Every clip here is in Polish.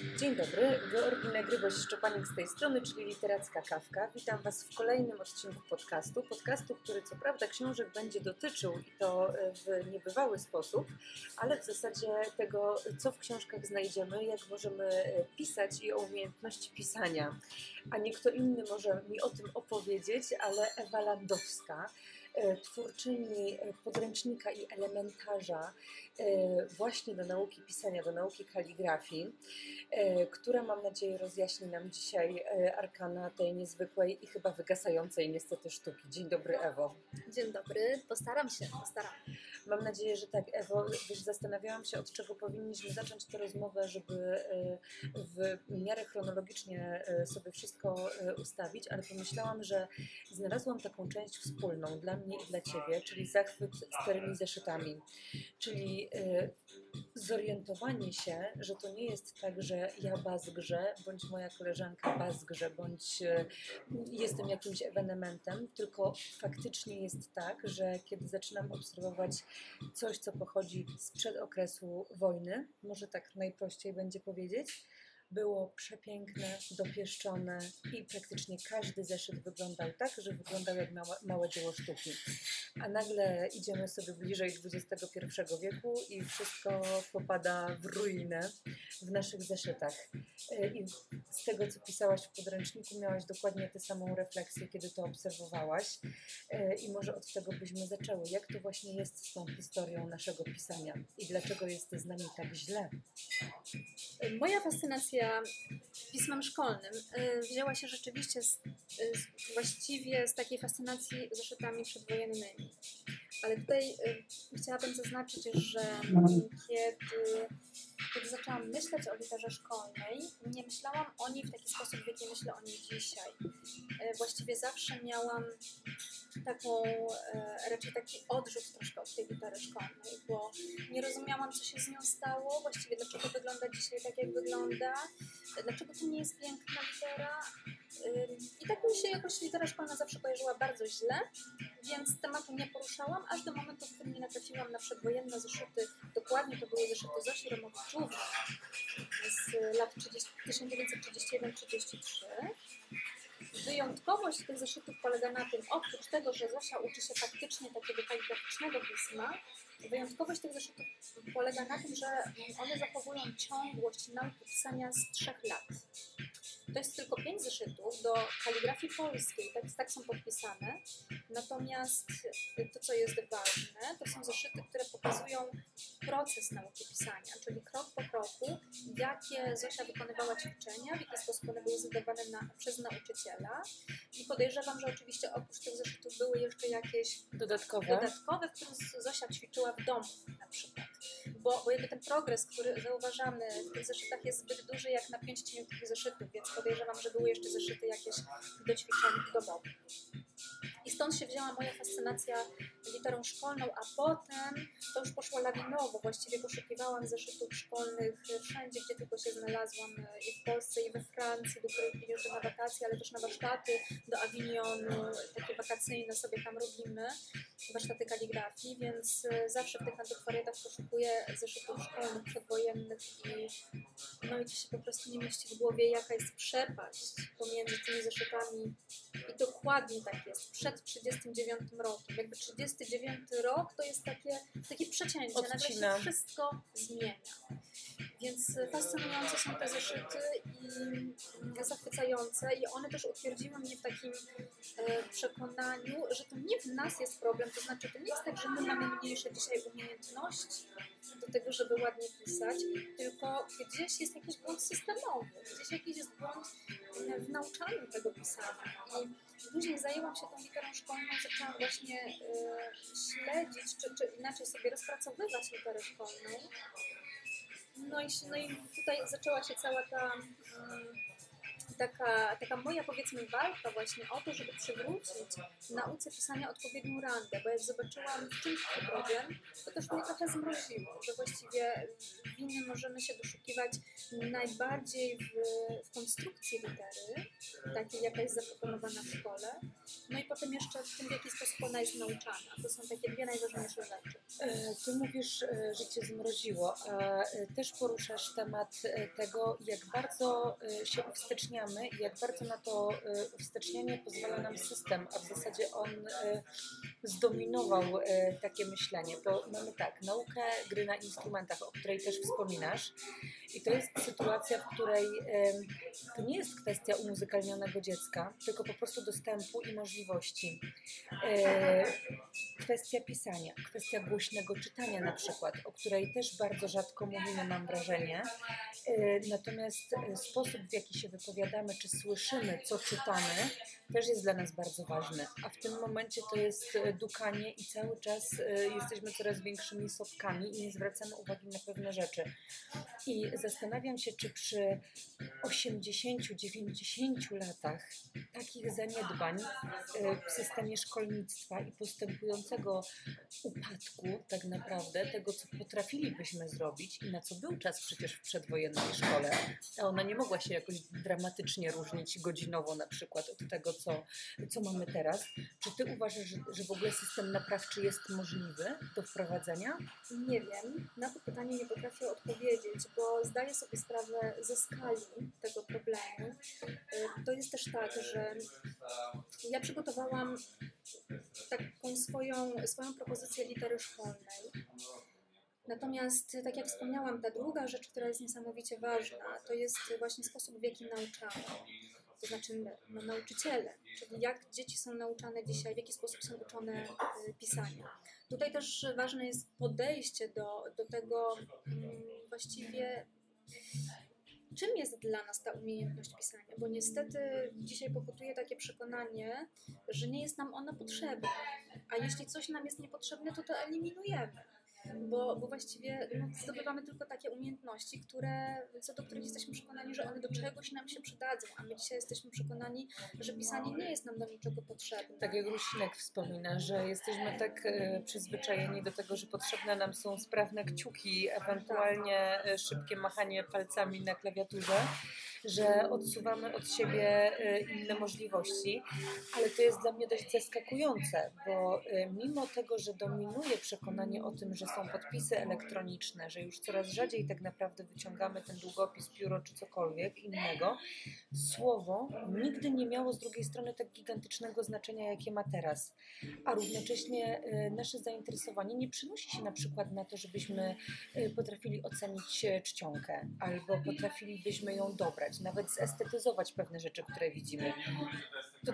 Dzień dobry, Georgina Gryboś-Szczepanik z tej strony, czyli Literacka Kawka. Witam Was w kolejnym odcinku podcastu. Podcastu, który co prawda książek będzie dotyczył i to w niebywały sposób, ale w zasadzie tego, co w książkach znajdziemy, jak możemy pisać i o umiejętności pisania. A nie kto inny może mi o tym opowiedzieć, ale Ewa Landowska E, twórczyni e, podręcznika i elementarza e, właśnie do nauki pisania, do nauki kaligrafii, która mam nadzieję rozjaśni nam dzisiaj arkana tej niezwykłej i chyba wygasającej niestety sztuki. Dzień dobry Ewo. Dzień dobry, postaram się, postaram. Mam nadzieję, że tak Ewo, wiesz, zastanawiałam się od czego powinniśmy zacząć tę rozmowę, żeby w miarę chronologicznie sobie wszystko ustawić, ale pomyślałam, że znalazłam taką część wspólną dla i dla Ciebie, czyli zachwyt starymi zeszytami. Czyli y, zorientowanie się, że to nie jest tak, że ja bazgrze, bądź moja koleżanka bazgrze, bądź y, jestem jakimś ewenementem, tylko faktycznie jest tak, że kiedy zaczynam obserwować coś, co pochodzi sprzed okresu wojny, może tak najprościej będzie powiedzieć, było przepiękne, dopieszczone i praktycznie każdy zeszyt wyglądał tak, że wyglądał jak małe, małe dzieło sztuki. A nagle idziemy sobie bliżej XXI wieku i wszystko popada w ruinę w naszych zeszytach. E, I z tego, co pisałaś w podręczniku, miałaś dokładnie tę samą refleksję, kiedy to obserwowałaś. E, I może od tego byśmy zaczęły. Jak to właśnie jest z tą historią naszego pisania i dlaczego jest z nami tak źle? Moja fascynacja pismem szkolnym y, wzięła się rzeczywiście z, z, właściwie z takiej fascynacji zeszytami przedwojennymi. Ale tutaj y, chciałabym zaznaczyć, że kiedy, kiedy zaczęłam myśleć o literze szkolnej, nie myślałam o niej w taki sposób, w jaki myślę o niej dzisiaj. Y, właściwie zawsze miałam taką, raczej taki odrzut troszkę od tej litery szkolnej, bo nie rozumiałam, co się z nią stało, właściwie dlaczego wygląda dzisiaj tak, jak wygląda, dlaczego to nie jest piękna litera. I tak mi się jakoś litera szkolna zawsze kojarzyła bardzo źle, więc tematu nie poruszałam, aż do momentu, w którym nie natrafiłam na przedwojenne zeszyty. Dokładnie to były zeszyty Zosi Romowiczówny z lat 1931-33. Wyjątkowość tych zeszytów polega na tym, oprócz tego, że Zosia uczy się faktycznie takiego kaligraficznego pisma, wyjątkowość tych zeszytów polega na tym, że one zachowują ciągłość nauki pisania z trzech lat. To jest tylko pięć zeszytów do kaligrafii polskiej, tak, tak są podpisane. Natomiast to, co jest ważne, to są zeszyty, które pokazują proces nauki pisania, czyli krok po kroku, jakie Zosia wykonywała ćwiczenia, w jaki sposób one były zadawane na, przez nauczyciela. I podejrzewam, że oczywiście oprócz tych zeszytów były jeszcze jakieś dodatkowe, dodatkowe w których Zosia ćwiczyła w domu na przykład. Bo, bo jakby ten progres, który zauważamy w tych zeszytach jest zbyt duży jak na pięć cieniutkich zeszytów, więc podejrzewam, że były jeszcze zeszyty jakieś do ćwiczeń domowych. I stąd się wzięła moja fascynacja literą szkolną, a potem to już poszło lawinowo. Właściwie poszukiwałam zeszytów szkolnych wszędzie, gdzie tylko się znalazłam, i w Polsce, i we Francji, do których jeżdżę na wakacje, ale też na warsztaty, do Avignonu, takie wakacyjne sobie tam robimy, warsztaty kaligrafii, więc zawsze w tych antykwariatach poszukuję zeszytów szkolnych, przedwojennych i no i ci się po prostu nie mieści w głowie, jaka jest przepaść pomiędzy tymi zeszytami i dokładnie tak jest, przed 39 rokiem. Jakby 39 rok to jest takie, takie przecięcie, Odcina. nagle się wszystko zmienia. Więc fascynujące są te zeszyty i zachwycające i one też utwierdziły mnie w takim e, przekonaniu, że to nie w nas jest problem, to znaczy to nie jest tak, że my mamy mniejsze dzisiaj umiejętności do tego, żeby ładnie pisać, tylko gdzieś jest jakiś błąd systemowy, gdzieś jakiś jest błąd w nauczaniu tego pisania. I później zajęłam się tą literą szkolną, zaczęłam właśnie y, śledzić, czy, czy inaczej sobie rozpracowywać literę szkolną. No i, no i tutaj zaczęła się cała ta taka, taka moja powiedzmy walka właśnie o to, żeby przywrócić nauce pisania odpowiednią rangę, bo jak zobaczyłam w czymś problem, to też mnie trochę zmroziło, że właściwie winy możemy się doszukiwać najbardziej w, w konstrukcji litery, takiej jaka jest zaproponowana w szkole, No i potem jeszcze w tym, w jaki sposób ona jest nauczana. To są takie dwie najważniejsze rzeczy. E, Ty mówisz, e, że cię zmroziło, a e, też poruszasz temat tego, jak bardzo się uwsteczniamy i jak bardzo na to uwstecznianie pozwala nam system, a w zasadzie on zdominował e, takie myślenie, bo mamy tak, naukę gry na instrumentach, o której też wspominasz i to jest sytuacja, w której to nie jest kwestia umuzykalnionego dziecka, tylko po prostu dostępu i możliwości. E, kwestia pisania, kwestia głośnego czytania na przykład, o której też bardzo rzadko mówimy, mam wrażenie. E, Natomiast sposób, w jaki się wypowiadamy, czy słyszymy, co czytamy, też jest dla nas bardzo ważny. A w tym momencie to jest e, dukanie i cały czas e, jesteśmy coraz większymi sopkami i nie zwracamy uwagi na pewne rzeczy. I zastanawiam się, czy przy 80-90 latach takich zaniedbań e, w systemie szkolnictwa i postępującego upadku tak naprawdę tego, co potrafilibyśmy zrobić i na co był czas przecież w przedwojennej szkole, a ona nie mogła się jakoś dramatycznie różnić godzinowo na przykład od tego, co, co mamy teraz. Czy ty uważasz, że, że w ogóle system naprawczy jest możliwy do wprowadzenia? Nie wiem, na to pytanie nie potrafię odpowiedzieć, bo zdaję sobie sprawę ze skali tego problemu. Y, To jest też tak, że ja przygotowałam taką swoją, swoją propozycję litery szkolnej. Natomiast, tak jak wspomniałam, ta druga rzecz, która jest niesamowicie ważna, to jest właśnie sposób, w jaki nauczamy. To znaczy no, nauczyciele, czyli jak dzieci są nauczane dzisiaj, w jaki sposób są uczone y, pisania. Tutaj też ważne jest podejście do, do tego mm, właściwie, czym jest dla nas ta umiejętność pisania, bo niestety dzisiaj pokutuje takie przekonanie, że nie jest nam ona potrzebna, a jeśli coś nam jest niepotrzebne, to to eliminujemy. Bo, bo właściwie no, zdobywamy tylko takie umiejętności, które, co do których jesteśmy przekonani, że one do czegoś nam się przydadzą, a my dzisiaj jesteśmy przekonani, że pisanie nie jest nam do niczego potrzebne. Tak jak Rusinek wspomina, że jesteśmy tak e, przyzwyczajeni do tego, że potrzebne nam są sprawne kciuki, ewentualnie e, szybkie machanie palcami na klawiaturze, że odsuwamy od siebie e, inne możliwości, ale to jest dla mnie dość zaskakujące, bo e, mimo tego, że dominuje przekonanie o tym, że są podpisy elektroniczne, że już coraz rzadziej tak naprawdę wyciągamy ten długopis, pióro czy cokolwiek innego, słowo nigdy nie miało z drugiej strony tak gigantycznego znaczenia, jakie ma teraz. A równocześnie e, nasze zainteresowanie nie przynosi się na przykład na to, żebyśmy potrafili ocenić czcionkę albo potrafilibyśmy ją dobrać, nawet zestetyzować pewne rzeczy, które widzimy. To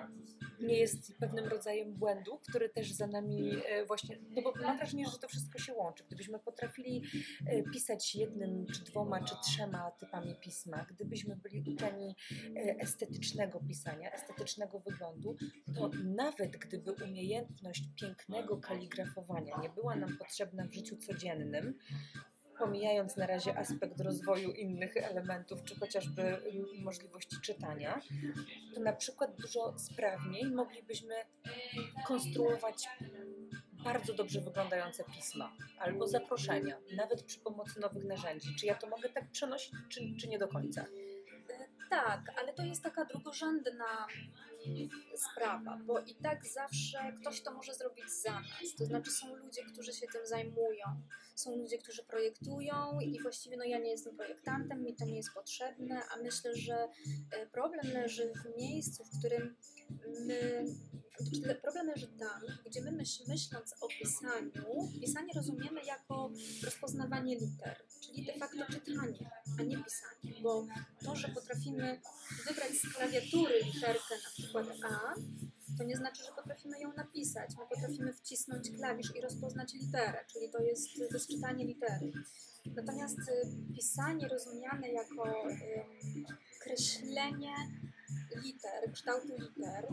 nie jest pewnym rodzajem błędu, który też za nami e, właśnie, no bo mam wrażenie, że to wszystko się łączy. Gdybyśmy potrafili e, pisać jednym, czy dwoma, czy trzema typami pisma, gdybyśmy byli uczeni e, estetycznego pisania, estetycznego wyglądu, to nawet gdyby umiejętność pięknego kaligrafowania nie była nam potrzebna w życiu codziennym, pomijając na razie aspekt rozwoju innych elementów, czy chociażby możliwości czytania, to na przykład dużo sprawniej moglibyśmy konstruować bardzo dobrze wyglądające pisma albo zaproszenia, nawet przy pomocy nowych narzędzi. Czy ja to mogę tak przenosić, czy, czy nie do końca? Tak, ale to jest taka drugorzędna sprawa, bo i tak zawsze ktoś to może zrobić za nas. To znaczy są ludzie, którzy się tym zajmują, są ludzie, którzy projektują i właściwie no ja nie jestem projektantem, mi to nie jest potrzebne, a myślę, że e, problem leży w miejscu, w którym my, problem leży tam, gdzie my myśl, myśląc o pisaniu, pisanie rozumiemy jako rozpoznawanie liter, czyli de facto czytanie, a nie pisanie, bo to, że potrafimy wybrać z klawiatury literkę na przykład A, to nie znaczy, że potrafimy ją napisać. My potrafimy wcisnąć klawisz i rozpoznać literę, czyli to jest, to jest czytanie litery. Natomiast y, pisanie rozumiane jako y, kreślenie liter, kształtu liter,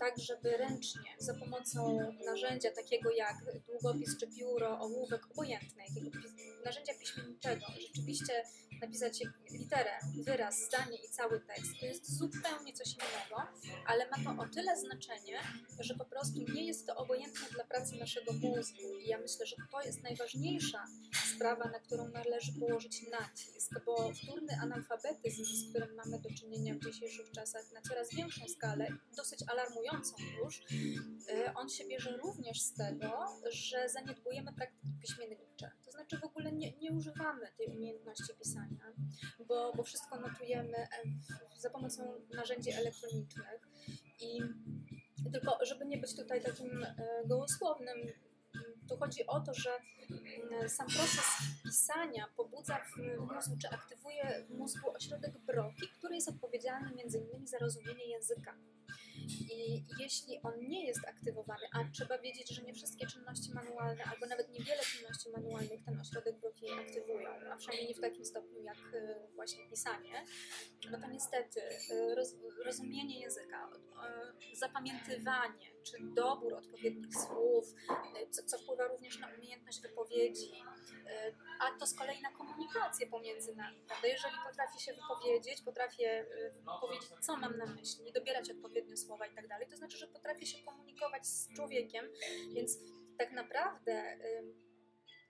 tak żeby ręcznie, za pomocą narzędzia takiego jak długopis czy pióro, ołówek, obojętne, jakiego narzędzia piśmienniczego, rzeczywiście napisać literę, wyraz, zdanie i cały tekst, to jest zupełnie coś innego, ale ma to o tyle znaczenie, że po prostu nie jest to obojętne dla pracy naszego mózgu. I ja myślę, że to jest najważniejsza sprawa, na którą należy położyć nacisk, bo wtórny analfabetyzm, z którym mamy do czynienia w dzisiejszych czasach na coraz większą skalę, dosyć alarmującą już, y, on się bierze również z tego, że zaniedbujemy praktyki piśmiennicze. To znaczy w ogóle nie, nie używamy tej umiejętności pisania, bo, bo wszystko notujemy e, za pomocą narzędzi elektronicznych i tylko, żeby nie być tutaj takim e, gołosłownym, tu chodzi o to, że m, sam proces pisania pobudza w mózgu, czy aktywuje w mózgu ośrodek Broki, który jest odpowiedzialny innymi za rozumienie języka. I jeśli on nie jest aktywowany, a trzeba wiedzieć, że nie wszystkie czynności manualne, albo nawet niewiele czynności manualnych ten ośrodek Broki aktywują, a przynajmniej nie w takim stopniu jak e, właśnie pisanie, no to niestety e, roz, rozumienie języka, e, zapamiętywanie, czy dobór odpowiednich słów, e, co, co wpływa również na umiejętność wypowiedzi, e, a to z kolei na komunikację pomiędzy nami. Prawda? Jeżeli potrafię się wypowiedzieć, potrafię e, powiedzieć, co mam na myśli, dobierać odpowiednio słowa i tak dalej, to znaczy, że potrafię się komunikować z człowiekiem, więc tak naprawdę.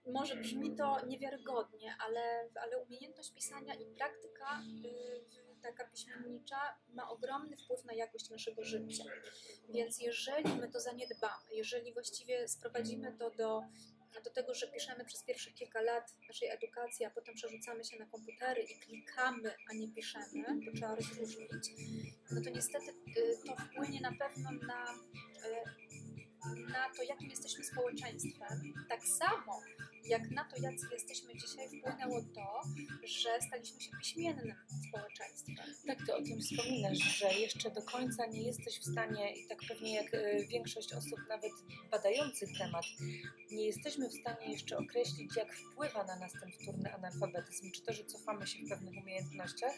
może brzmi to niewiarygodnie, ale, ale umiejętność pisania i praktyka y, taka piśmiennicza ma ogromny wpływ na jakość naszego życia. Więc jeżeli my to zaniedbamy, jeżeli właściwie sprowadzimy to do, do tego, że piszemy przez pierwszych kilka lat naszej edukacji, a potem przerzucamy się na komputery i klikamy, a nie piszemy, to trzeba rozróżnić, no to niestety y, to wpłynie na pewno na, y, na to, jakim jesteśmy społeczeństwem. Tak samo jak na to, jacy jesteśmy dzisiaj, wpłynęło to, że staliśmy się piśmiennym społeczeństwem. Tak, ty o tym wspominasz, że jeszcze do końca nie jesteś w stanie, i tak pewnie jak e, większość osób nawet badających temat, nie jesteśmy w stanie jeszcze określić, jak wpływa na nas ten wtórny analfabetyzm, czy to, że cofamy się w pewnych umiejętnościach,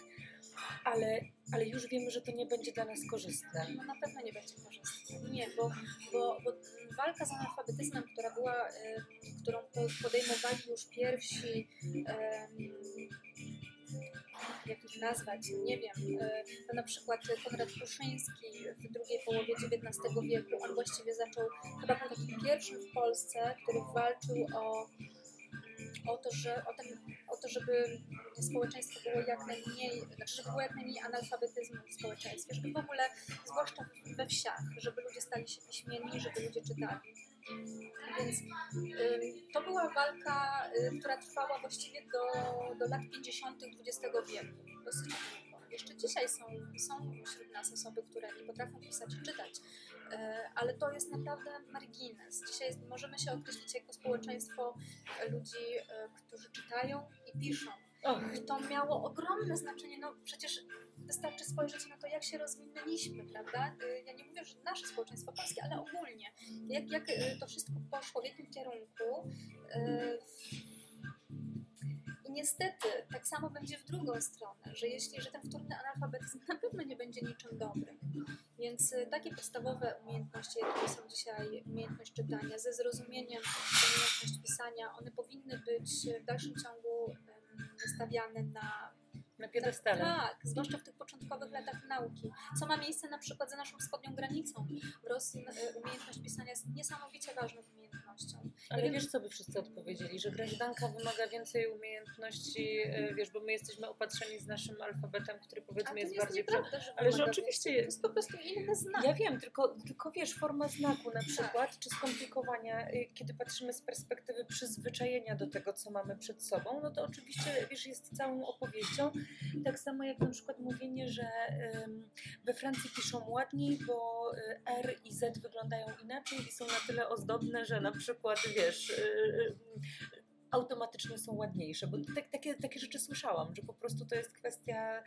ale, ale już wiemy, że to nie będzie dla nas korzystne. No na pewno nie będzie korzystne. Nie, bo, bo, bo walka z analfabetyzmem, która była, którą po- podejmowali już pierwsi, jak ich nazwać, nie wiem, to na przykład Konrad Pruszyński w drugiej połowie XIX wieku, on właściwie zaczął, chyba był takim pierwszym w Polsce, który walczył o, o to, że, o, ten, o to, żeby społeczeństwo było jak najmniej, znaczy, żeby było jak najmniej analfabetyzmu w społeczeństwie, żeby w ogóle, zwłaszcza we wsiach, żeby ludzie stali się piśmienni, żeby ludzie czytali. Więc to była walka, y, która trwała właściwie do, do lat 50. XX wieku. Dosyć długo. Jeszcze dzisiaj są, są wśród nas osoby, które nie potrafią pisać i czytać, ale to jest naprawdę margines. Dzisiaj możemy się określić jako społeczeństwo ludzi, y, którzy czytają i piszą. Och, to miało ogromne znaczenie. No przecież wystarczy spojrzeć na to, jak się rozwinęliśmy, prawda? Y, Ja nie mówię, że nasze społeczeństwo polskie, ale ogólnie. Jak, jak to wszystko poszło, w jakim kierunku. I niestety tak samo będzie w drugą stronę, że jeśli, że ten wtórny analfabetyzm na pewno nie będzie niczym dobrym. Więc y, takie podstawowe umiejętności, jakie są dzisiaj umiejętność czytania, ze zrozumieniem umiejętność pisania, one powinny być w dalszym ciągu stawiane na na piedestale. tak, zwłaszcza w tych początkowych latach nauki. Co ma miejsce na przykład za naszą wschodnią granicą. W Rosji y, umiejętność pisania jest niesamowicie ważną umiejętnością. Ale wiem, wiesz, co by wszyscy odpowiedzieli? Że grażdanka wymaga więcej umiejętności, e, wiesz, bo my jesteśmy opatrzeni z naszym alfabetem, który powiedzmy jest jest bardziej... Nieprawda, że Ale że oczywiście więcej. To jest po prostu inny znak. Ja wiem, tylko, tylko wiesz, forma znaku na przykład, Tak. czy skomplikowania, y, kiedy patrzymy z perspektywy przyzwyczajenia do tego, co mamy przed sobą, no to oczywiście, wiesz, jest całą opowieścią. Tak samo jak na przykład mówienie, że we Francji piszą ładniej, bo y, R i Z wyglądają inaczej i są na tyle ozdobne, że na przykład, wiesz... y, y, automatycznie są ładniejsze, bo tak, takie, takie rzeczy słyszałam, że po prostu to jest kwestia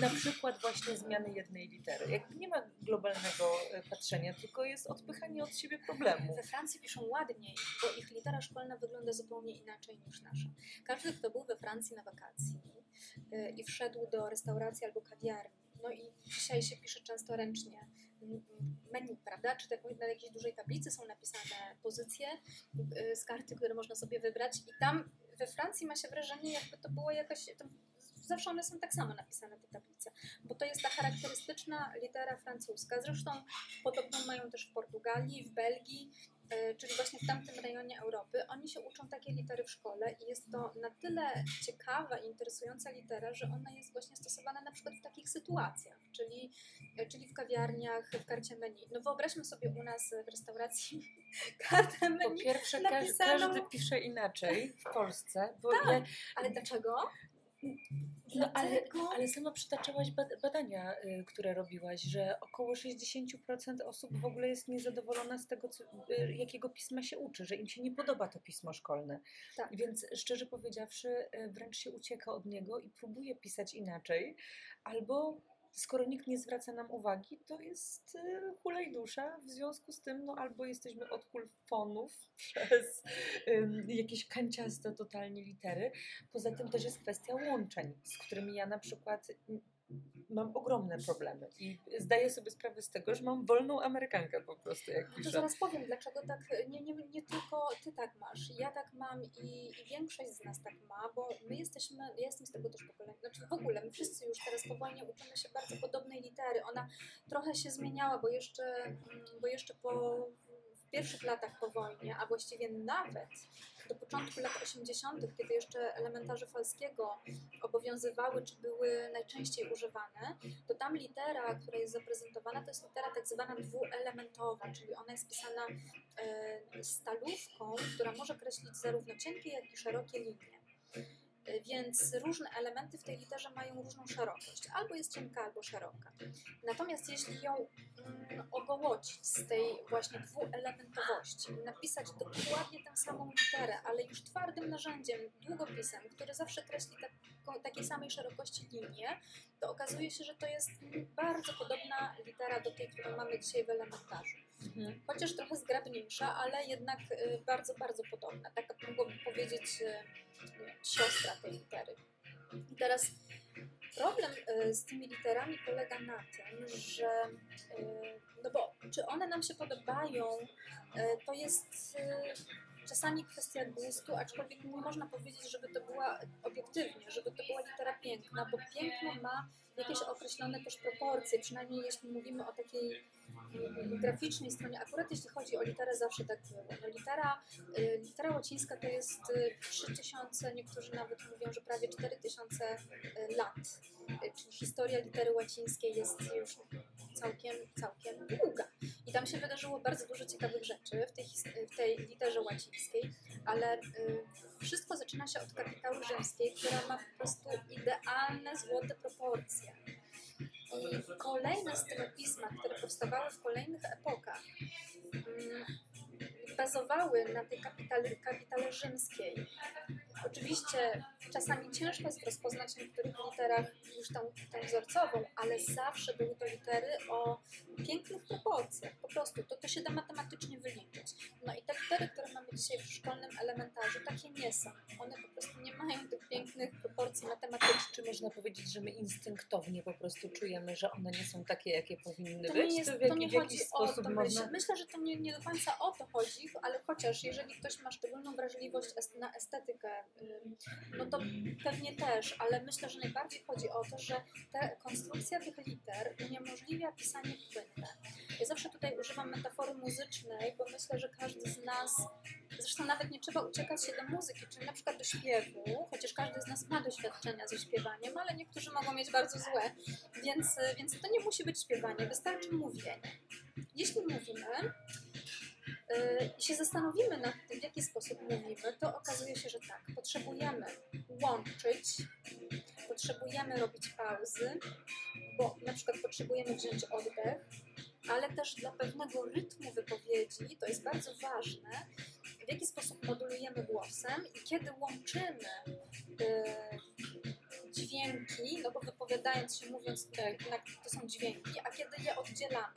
na przykład właśnie zmiany jednej litery. Jakby nie ma globalnego patrzenia, tylko jest odpychanie od siebie problemu. We Francji piszą ładniej, bo ich litera szkolna wygląda zupełnie inaczej niż nasza. Każdy, kto był we Francji na wakacji i wszedł do restauracji albo kawiarni, no i dzisiaj się pisze często ręcznie menu, prawda? Czy tak na jakiejś dużej tablicy są napisane pozycje y, z karty, które można sobie wybrać i tam we Francji ma się wrażenie, jakby to było jakoś. To zawsze one są tak samo napisane, te tablice, bo to jest ta charakterystyczna litera francuska. Zresztą podobno mają też w Portugalii, w Belgii, czyli właśnie w tamtym rejonie Europy. Oni się uczą takiej litery w szkole i jest to na tyle ciekawa i interesująca litera, że ona jest właśnie stosowana na przykład w takich sytuacjach, czyli, e, czyli w kawiarniach, w karcie menu. No wyobraźmy sobie u nas w restauracji kartę Po menu, pierwsze, każ, napisano- każdy pisze inaczej w Polsce, bo Tak. ja, ale dlaczego? No, ale, ale sama przytaczałaś bad- badania, y, które robiłaś, że około 60% osób w ogóle jest niezadowolona z tego, co, y, jakiego pisma się uczy, że im się nie podoba to pismo szkolne. Tak. Więc szczerze powiedziawszy, y, wręcz się ucieka od niego i próbuje pisać inaczej, albo skoro nikt nie zwraca nam uwagi, to jest y, hulaj dusza. W związku z tym, no albo jesteśmy od hulfonów przez ym, jakieś kanciaste totalnie litery. Poza tym też jest kwestia łączeń, z którymi ja na przykład mam ogromne problemy i zdaję sobie sprawę z tego, że mam wolną Amerykankę po prostu, jak To piszę. zaraz powiem, dlaczego tak, nie, nie, nie tylko ty tak masz, ja tak mam i, i większość z nas tak ma, bo my jesteśmy, ja jestem z tego też pokolenia, znaczy w ogóle my wszyscy już teraz po wojnie uczymy się bardzo podobnej litery, ona trochę się zmieniała, bo jeszcze, mm, bo jeszcze po, w pierwszych latach po wojnie, a właściwie nawet do początku lat 80., kiedy jeszcze elementarze falskiego obowiązywały, czy były najczęściej używane, to tam litera, która jest zaprezentowana, to jest litera tak zwana dwuelementowa, czyli ona jest pisana e, stalówką, która może kreślić zarówno cienkie, jak i szerokie linie. E, Więc różne elementy w tej literze mają różną szerokość. Albo jest cienka, albo szeroka. Natomiast jeśli ją mm, ogołocić z tej właśnie dwuelementowości, napisać dokładnie tę samą literę, ale już twardym narzędziem, długopisem, który zawsze kreśli taką, takiej samej szerokości linię, to okazuje się, że to jest bardzo podobna litera do tej, którą mamy dzisiaj w elementarzu. Mhm. Chociaż trochę zgrabniejsza, ale jednak y, bardzo, bardzo podobna. Tak mogłoby powiedzieć y, nie siostra tej litery. I teraz problem y, z tymi literami polega na tym, że no bo czy one nam się podobają, to jest czasami kwestia gustu, aczkolwiek nie można powiedzieć, żeby to była obiektywnie, żeby to była litera piękna, bo piękno ma jakieś określone też proporcje, przynajmniej jeśli mówimy o takiej mm, graficznej stronie. Akurat jeśli chodzi o literę, zawsze tak było. No, litera, y, litera łacińska to jest y, 3000, niektórzy nawet mówią, że prawie 4000 y, lat. Y, Czyli historia litery łacińskiej jest już całkiem, całkiem długa. I tam się wydarzyło bardzo dużo ciekawych rzeczy w tej, w tej literze łacińskiej, ale y, wszystko zaczyna się od kapitału rzymskiej, która ma po prostu idealne, złote proporcje. I kolejne pisma, które powstawały w kolejnych epokach, mm, bazowały na tej kapitale, kapitale rzymskiej. Oczywiście czasami ciężko jest rozpoznać w niektórych literach już tą, tą wzorcową, ale zawsze były to litery o pięknych proporcjach. Po prostu to, to się da matematycznie wyliczyć. No i te litery, które mamy dzisiaj w szkolnym elementarzu, takie nie są. One po prostu nie mają tych pięknych proporcji matematycznych. Czy można powiedzieć, że my instynktownie po prostu czujemy, że one nie są takie, jakie powinny To być? nie, jest, w, to jaki, nie w jakiś chodzi o to. można... Myślę, że to nie, nie do końca o to chodzi, ale chociaż jeżeli ktoś ma szczególną wrażliwość na estetykę, no to pewnie też, ale myślę, że najbardziej chodzi o to, że konstrukcja tych liter uniemożliwia pisanie płynne. Ja zawsze tutaj używam metafory muzycznej, bo myślę, że każdy z nas, zresztą nawet nie trzeba uciekać się do muzyki, czyli na przykład do śpiewu, chociaż każdy z nas ma doświadczenia ze śpiewaniem, ale niektórzy mogą mieć bardzo złe, więc, więc to nie musi być śpiewanie, wystarczy mówienie. Jeśli mówimy i się zastanowimy nad tym, w jaki sposób mówimy, to okazuje się, że tak, potrzebujemy łączyć, potrzebujemy robić pauzy, bo na przykład potrzebujemy wziąć oddech, ale też dla pewnego rytmu wypowiedzi, to jest bardzo ważne, w jaki sposób modulujemy głosem i kiedy łączymy yy, dźwięki, no bo wypowiadając się, mówiąc, to, jednak to są dźwięki, a kiedy je oddzielamy.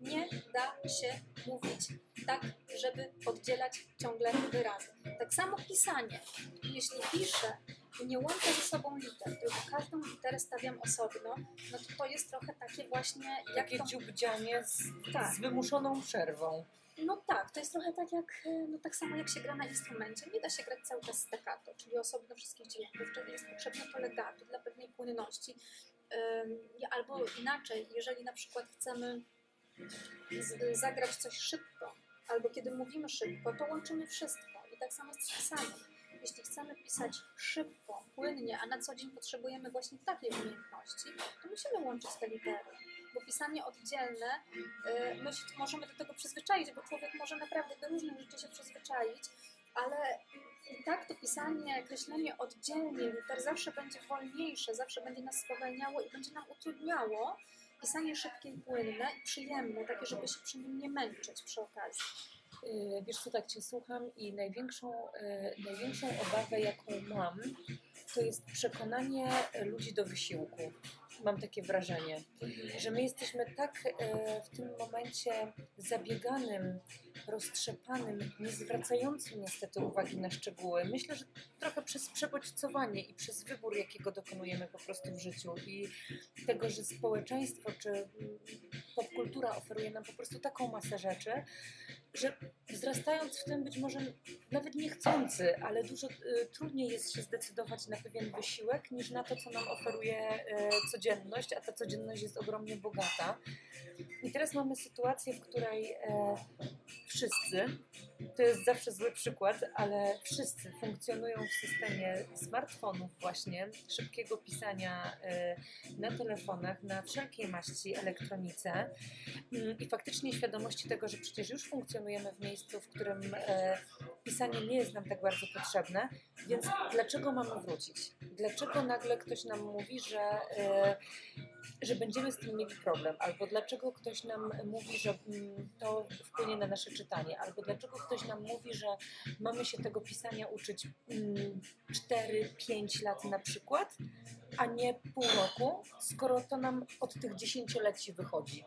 Nie da się mówić tak, żeby oddzielać ciągle wyrazy. Tak samo pisanie. Jeśli piszę i nie łączę ze sobą liter, tylko każdą literę stawiam osobno, no to to jest trochę takie właśnie jak Takie to dziubdzianie z, Tak. z wymuszoną przerwą. No tak, to jest trochę tak jak, e, no tak samo jak się gra na instrumencie. Nie da się grać cały czas staccato, czyli osobno wszystkich dźwięków, czyli jest potrzebne to legato dla pewnej płynności. Albo inaczej, jeżeli na przykład chcemy z, zagrać coś szybko, albo kiedy mówimy szybko, to łączymy wszystko. I tak samo z pisaniem. Jeśli chcemy pisać szybko, płynnie, a na co dzień potrzebujemy właśnie takiej umiejętności, to musimy łączyć te litery. Bo pisanie oddzielne, y, my się możemy do tego przyzwyczaić, bo człowiek może naprawdę do różnych rzeczy się przyzwyczaić, ale i tak to pisanie, kreślenie oddzielnie liter zawsze będzie wolniejsze, zawsze będzie nas spowalniało i będzie nam utrudniało pisanie szybkie i płynne i przyjemne, takie, żeby się przy nim nie męczyć przy okazji. Yy, Wiesz co, tak Cię słucham i największą, yy, największą obawę, jaką mam, to jest przekonanie ludzi do wysiłku. Mam takie wrażenie, że my jesteśmy tak yy, w tym momencie zabieganym, roztrzepanym, nie zwracającym niestety uwagi na szczegóły. Myślę, że trochę przez przebodźcowanie i przez wybór, jakiego dokonujemy po prostu w życiu i tego, że społeczeństwo czy mm, popkultura oferuje nam po prostu taką masę rzeczy, że wzrastając w tym być może nawet niechcący, ale dużo y, trudniej jest się zdecydować na pewien wysiłek niż na to, co nam oferuje y, codzienność, a ta codzienność jest ogromnie bogata. I teraz mamy sytuację, w której e, wszyscy, to jest zawsze zły przykład, ale wszyscy funkcjonują w systemie smartfonów właśnie, szybkiego pisania e, na telefonach, na wszelkiej maści elektronice Mm, i faktycznie świadomości tego, że przecież już funkcjonujemy w miejscu, w którym e, pisanie nie jest nam tak bardzo potrzebne, więc dlaczego mamy wrócić? Dlaczego nagle ktoś nam mówi, że, e, że będziemy z tym mieli problem? Albo dlaczego ktoś nam mówi, że mm, to wpłynie na nasze czytanie? Albo dlaczego ktoś nam mówi, że mamy się tego pisania uczyć mm, 4-5 lat na przykład, a nie pół roku, skoro to nam od tych dziesięcioleci wychodzi?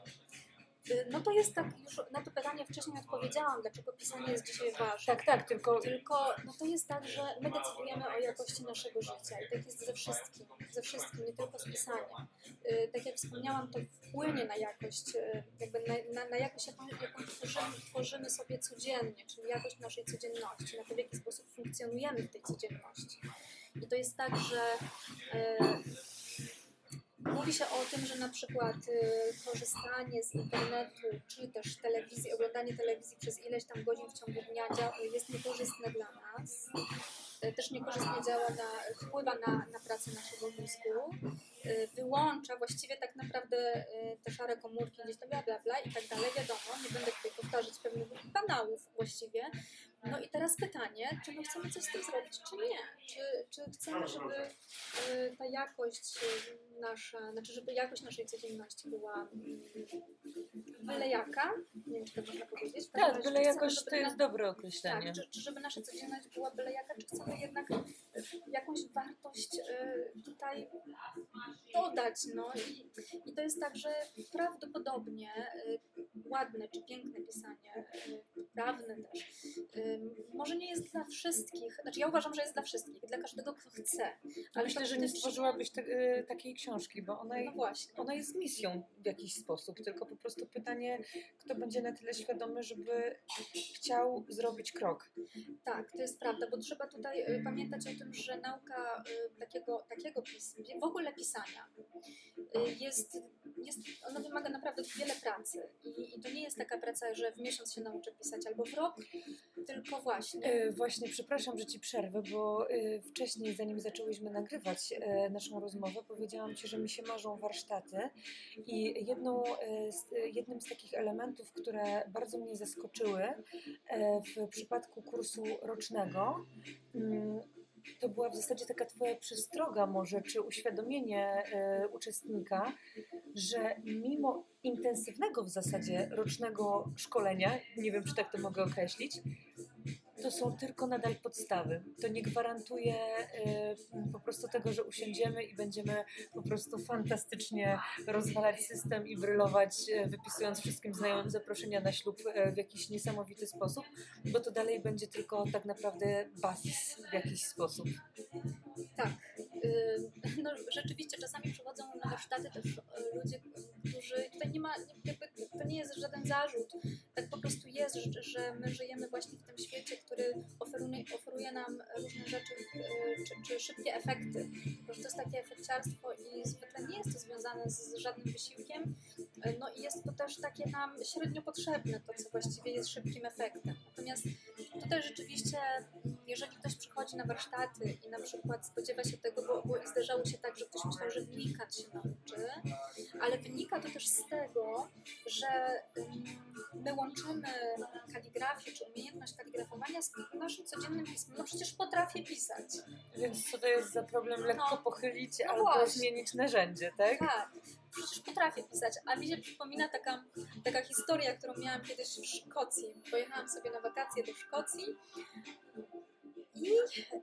Y, No to jest tak, już na to pytanie wcześniej odpowiedziałam, dlaczego pisanie jest dzisiaj ważne. Tak, tak, tylko Tylko no to jest tak, że my decydujemy o jakości naszego życia i tak jest ze wszystkim, ze wszystkim, nie tylko z pisaniem. Y, Tak jak wspomniałam, to wpłynie na jakość, y, jakby na, na, na jakość, jaką, jaką tworzymy, tworzymy sobie codziennie, czyli jakość naszej codzienności, na to, w jaki sposób funkcjonujemy w tej codzienności. I to jest tak, że y, Mówi się o tym, że na przykład y, korzystanie z internetu, czy też telewizji, oglądanie telewizji przez ileś tam godzin w ciągu dnia jest niekorzystne dla nas. Y, też niekorzystnie działa na, wpływa na, na pracę naszego mózgu. Y, wyłącza właściwie tak naprawdę te szare komórki, gdzieś tam bla bla bla i tak dalej, wiadomo, nie będę tutaj powtarzać pewnych banałów właściwie. No i teraz pytanie, czy my chcemy coś z tym zrobić, czy nie? Czy, czy chcemy, żeby y, ta jakość y, nasza, znaczy żeby jakość naszej codzienności była y, byle jaka, nie wiem czy to można powiedzieć. Tak, razie, byle czy chcemy, jakoś żeby to jest na- dobre określenie. tak, czy, czy żeby nasza codzienność była byle jaka, czy chcemy jednak y, jakąś wartość tutaj dodać, no i, i to jest tak, że prawdopodobnie ładne czy piękne pisanie, prawne też, może nie jest dla wszystkich, znaczy ja uważam, że jest dla wszystkich, dla każdego, kto chce. Ale Myślę, że nie stworzyłabyś te, y, takiej książki, bo ona, No ona jest misją w jakiś sposób, tylko po prostu pytanie, kto będzie na tyle świadomy, żeby chciał zrobić krok. Tak, to jest prawda, bo trzeba tutaj y, pamiętać o tym, że nauka y, takiego, takiego pisania, w ogóle pisania, y, jest, jest, ona wymaga naprawdę wiele pracy. I, I to nie jest taka praca, że w miesiąc się nauczę pisać albo w rok, tylko właśnie. E, Właśnie, przepraszam, że Ci przerwę, bo e, wcześniej, zanim zaczęłyśmy nagrywać e, naszą rozmowę, powiedziałam Ci, że mi się marzą warsztaty i jedną, e, z, e, jednym z takich elementów, które bardzo mnie zaskoczyły e, w przypadku kursu rocznego, mm, to była w zasadzie taka Twoja przestroga może, czy uświadomienie e, uczestnika, że mimo intensywnego w zasadzie rocznego szkolenia, nie wiem, czy tak to mogę określić, to są tylko nadal podstawy. To nie gwarantuje e, po prostu tego, że usiądziemy i będziemy po prostu fantastycznie rozwalać system i brylować, e, wypisując wszystkim znajomym zaproszenia na ślub e, w jakiś niesamowity sposób, bo to dalej będzie tylko tak naprawdę basis w jakiś sposób. Tak. Y, No, rzeczywiście czasami przychodzą na warsztaty też y, ludzie, którzy tutaj nie ma, jakby, to nie jest żaden zarzut, tak po prostu jest, że, my żyjemy właśnie w tym świecie, który oferuje, oferuje nam różne rzeczy, y, czy, czy szybkie efekty. Bo to jest takie efekciarstwo i zwykle nie jest to związane z żadnym wysiłkiem. Y, No i jest to też takie nam średnio potrzebne, to co właściwie jest szybkim efektem. Natomiast tutaj rzeczywiście, jeżeli ktoś przychodzi na warsztaty i na przykład spodziewa się tego, bo, bo zdarzało się tak, że ktoś myślał, że wnikać się nauczy, ale wynika to też z tego, że my łączymy kaligrafię czy umiejętność kaligrafowania z naszym codziennym pismem. No przecież potrafię pisać. Więc co to jest za problem lekko No. pochylić No albo właśnie. zmienić narzędzie, tak? Tak, przecież potrafię pisać. A mi się przypomina taka, taka historia, którą miałam kiedyś w Szkocji. Pojechałam sobie na wakacje do Szkocji i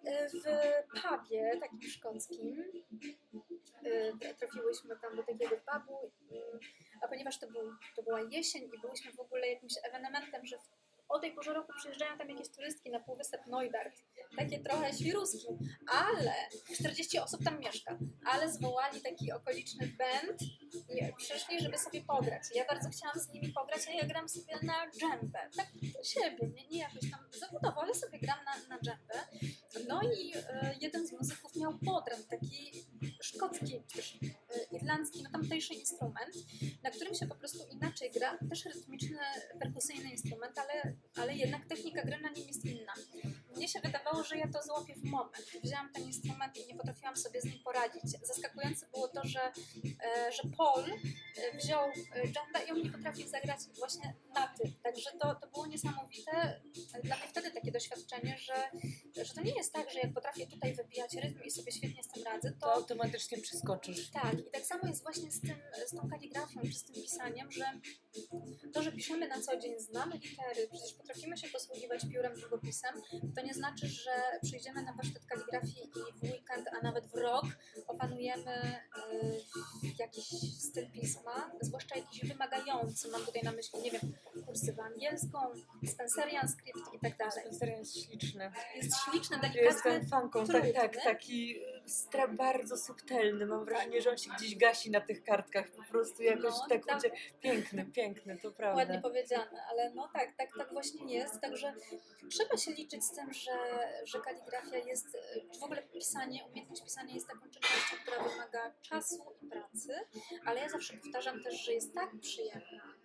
e, w pubie takim szkockim. E, trafiłyśmy tam do takiego pubu, a ponieważ to, był, to była jesień i byliśmy w ogóle jakimś ewenementem, że w, o tej porze roku przyjeżdżają tam jakieś turystki na półwysep Neubert. Takie trochę świruski, ale 40 osób tam mieszka, ale zwołali taki okoliczny band i przyszli, żeby sobie pograć. Ja bardzo chciałam z nimi pograć, a ja gram sobie na dżembę. Tak siebie, nie, nie jakoś tam zawodowo, ale sobie gram na, na dżembę. No i e, jeden z muzyków miał bodrem, taki szkocki, też e, irlandzki, no tamtejszy instrument, na którym się po prostu inaczej gra, też rytmiczny, perkusyjny instrument, ale, ale jednak technika gry na nim jest inna. Mnie się wydawało, że ja to złapię w moment. Wzięłam ten instrument i nie potrafiłam sobie z nim poradzić. Zaskakujące było to, że, e, że Paul wziął dżembę i on nie potrafił zagrać właśnie na tym. Także to, to było niesamowite. Dla mnie wtedy takie doświadczenie, że, że to nie jest tak, że jak potrafię tutaj wybijać rytm i sobie świetnie z tym radzę, To to automatycznie przeskoczysz. tak, i tak samo jest właśnie z, tym, z tą kaligrafią czy z tym pisaniem, że to, że piszemy na co dzień, znamy litery, przecież potrafimy się posługiwać piórem, długopisem, to nie znaczy, że przyjdziemy na warsztat kaligrafii i w weekend, a nawet w rok opanujemy y, jakiś styl pisma, zwłaszcza jakiś wymagający. Mam tutaj na myśli, nie wiem, kursywę angielską, Spencerian script i tak dalej. Spencer jest śliczny. Jest śliczny, delikatny, Jestem fanką, tak, tak, taki stra bardzo subtelny. Mam wrażenie, że on się gdzieś gasi na tych kartkach. Po prostu jakoś No, tak tam- będzie piękny, piękny, to Ładnie prawda. powiedziane, ale no tak, tak, tak właśnie jest. Także trzeba się liczyć z tym, że, że kaligrafia jest, czy w ogóle pisanie, umiejętność pisania jest taką czynnością, która wymaga czasu i pracy, ale ja zawsze powtarzam też, że jest tak przyjemna.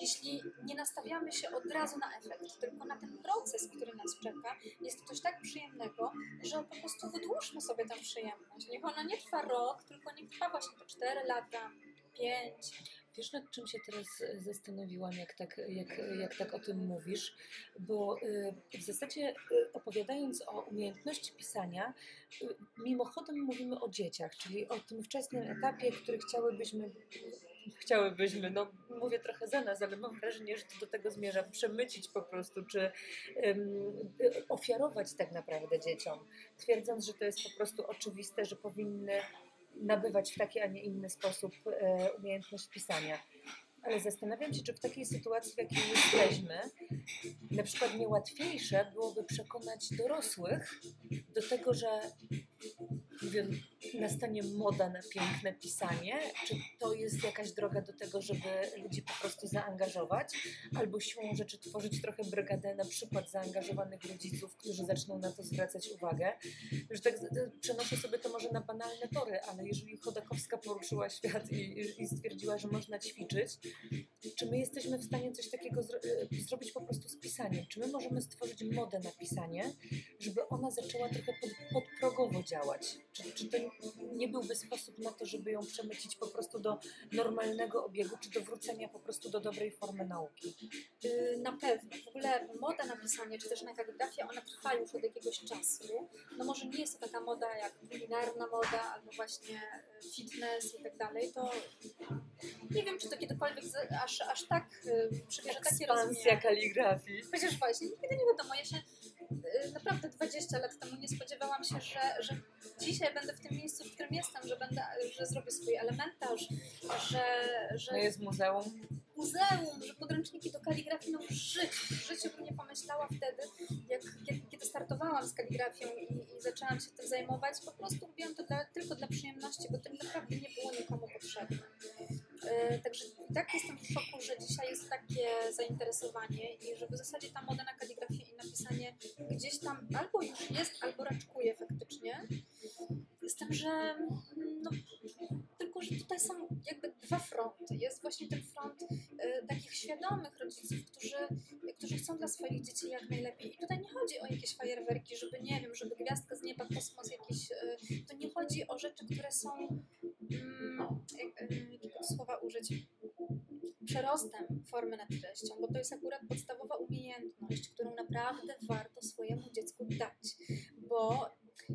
Jeśli nie nastawiamy się od razu na efekt, tylko na ten proces, który nas czeka, jest to coś tak przyjemnego, że po prostu wydłużmy sobie tę przyjemność. Niech ona nie trwa rok, tylko niech trwa właśnie te 4 lata, 5. Wiesz, nad czym się teraz zastanowiłam, jak tak, jak, jak tak o tym mówisz? Bo y, w zasadzie y, opowiadając o umiejętności pisania, y, mimochodem mówimy o dzieciach, czyli o tym wczesnym etapie, który chciałybyśmy, chciałybyśmy, no mówię trochę za nas, ale mam wrażenie, że to do tego zmierza, przemycić po prostu, czy y, ofiarować tak naprawdę dzieciom, twierdząc, że to jest po prostu oczywiste, że powinny nabywać w taki, a nie inny sposób e, umiejętność pisania. Ale zastanawiam się, czy w takiej sytuacji, w jakiej jesteśmy, na przykład niełatwiejsze byłoby przekonać dorosłych do tego, że nastanie moda na piękne pisanie, czy to jest jakaś droga do tego, żeby ludzi po prostu zaangażować, albo siłą rzeczy tworzyć trochę brygadę na przykład zaangażowanych rodziców, którzy zaczną na to zwracać uwagę. Już tak z- przenoszę sobie to może na banalne tory, ale jeżeli Chodakowska poruszyła świat i, i stwierdziła, że można ćwiczyć, czy my jesteśmy w stanie coś takiego zro e, zrobić po prostu z pisaniem? Czy my możemy stworzyć modę na pisanie, żeby ona zaczęła trochę pod, podprogowo działać? Czy, czy to nie byłby sposób na to, żeby ją przemycić po prostu do normalnego obiegu, czy do wrócenia po prostu do dobrej formy nauki? Y, Na pewno. W ogóle moda na pisanie, czy też na kaligrafię, ona trwa już od jakiegoś czasu. No może nie jest to taka moda jak kulinarna moda, albo właśnie y, fitness i tak dalej, to nie wiem, czy to kiedykolwiek aż, aż tak y, przybierze takie Ekspansja rozmiary. kaligrafii. Chociaż właśnie, nigdy nie wiadomo, ja się naprawdę 20 lat temu nie spodziewałam się, że, że dzisiaj będę w tym miejscu, w którym jestem, że będę, że zrobię swój elementarz, że, że No jest muzeum. muzeum, że podręczniki do kaligrafii, no w życiu, w życiu bym nie pomyślała wtedy, jak, kiedy, startowałam z kaligrafią i, i zaczęłam się tym zajmować, po prostu robiłam to dla, tylko dla przyjemności, bo to naprawdę nie było nikomu potrzebne. E, także i tak jestem w szoku, że dzisiaj jest takie zainteresowanie i że w zasadzie ta moda na kaligrafię napisanie gdzieś tam albo już jest, albo raczkuje faktycznie. Z tym, że no, tylko, że tutaj są jakby dwa fronty. Jest właśnie ten front e, takich świadomych rodziców, którzy, którzy chcą dla swoich dzieci jak najlepiej. I tutaj nie chodzi o jakieś fajerwerki, żeby nie wiem, żeby gwiazdka z nieba, kosmos jakiś. E, to nie chodzi o rzeczy, które są. Mm, e, jakiego słowa użyć? Przerostem formy nad treścią, bo to jest akurat podstawowa umiejętność, którą naprawdę warto swojemu dziecku dać, bo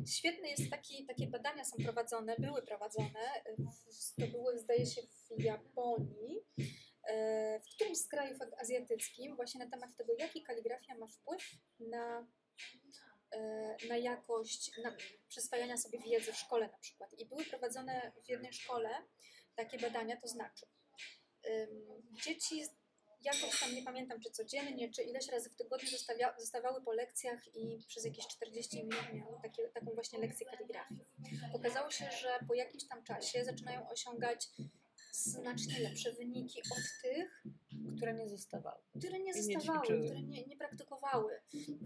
Świetne jest taki, takie badania są prowadzone, były prowadzone, to były zdaje się w Japonii, e, w którymś z krajów azjatyckich, właśnie na temat tego, jaki kaligrafia ma wpływ na, e, na jakość na przyswajania sobie wiedzy w szkole na przykład. I były prowadzone w jednej szkole takie badania, to znaczy dzieci jakoś tam nie pamiętam, czy codziennie, czy ileś razy w tygodniu zostawia, zostawały po lekcjach i przez jakieś 40 minut miały takie, taką właśnie lekcję kaligrafii. Okazało się, że po jakimś tam czasie zaczynają osiągać znacznie lepsze wyniki od tych, które nie zostawały. które nie nie zostawały, ćwiczyły. które nie, nie praktykowały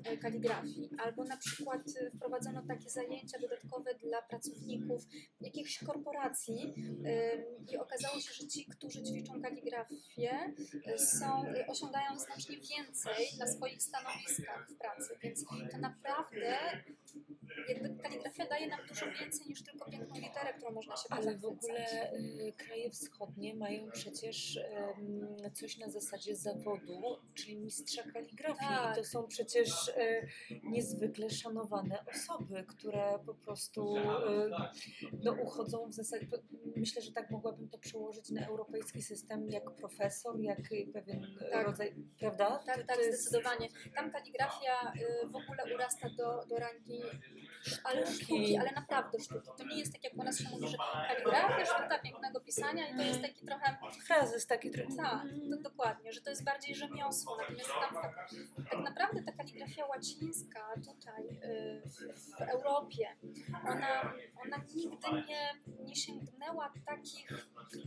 e, kaligrafii. Albo na przykład e, wprowadzono takie zajęcia dodatkowe dla pracowników jakichś korporacji em, i okazało się, że ci, którzy ćwiczą kaligrafię, e, są, e, osiągają znacznie więcej na swoich stanowiskach w pracy. Więc to naprawdę jakby kaligrafia daje nam dużo więcej niż tylko piękną literę, którą można się Ale w ogóle y, kraje wschodnie mają przecież em, na zasadzie zawodu, czyli mistrza kaligrafii. Tak. I to są przecież y, niezwykle szanowane osoby, które po prostu y, no, uchodzą w zasadzie. Myślę, że tak mogłabym to przełożyć na europejski system, jak profesor, jak pewien Tak. rodzaj, prawda? Tak, tak, jest- zdecydowanie. Tam kaligrafia y, w ogóle urasta do, do rangi ale Sztuki. ale naprawdę sztuki. To nie jest tak, jak u nas się mówi, że kaligrafia, sztuka pięknego pisania i to jest taki trochę, Frazes taki trochę. tak, to dokładnie, że to jest bardziej rzemiosło. Natomiast tam tak, tak naprawdę ta kaligrafia łacińska tutaj y, w, w Europie, ona, ona nigdy nie, nie sięgnęła takich,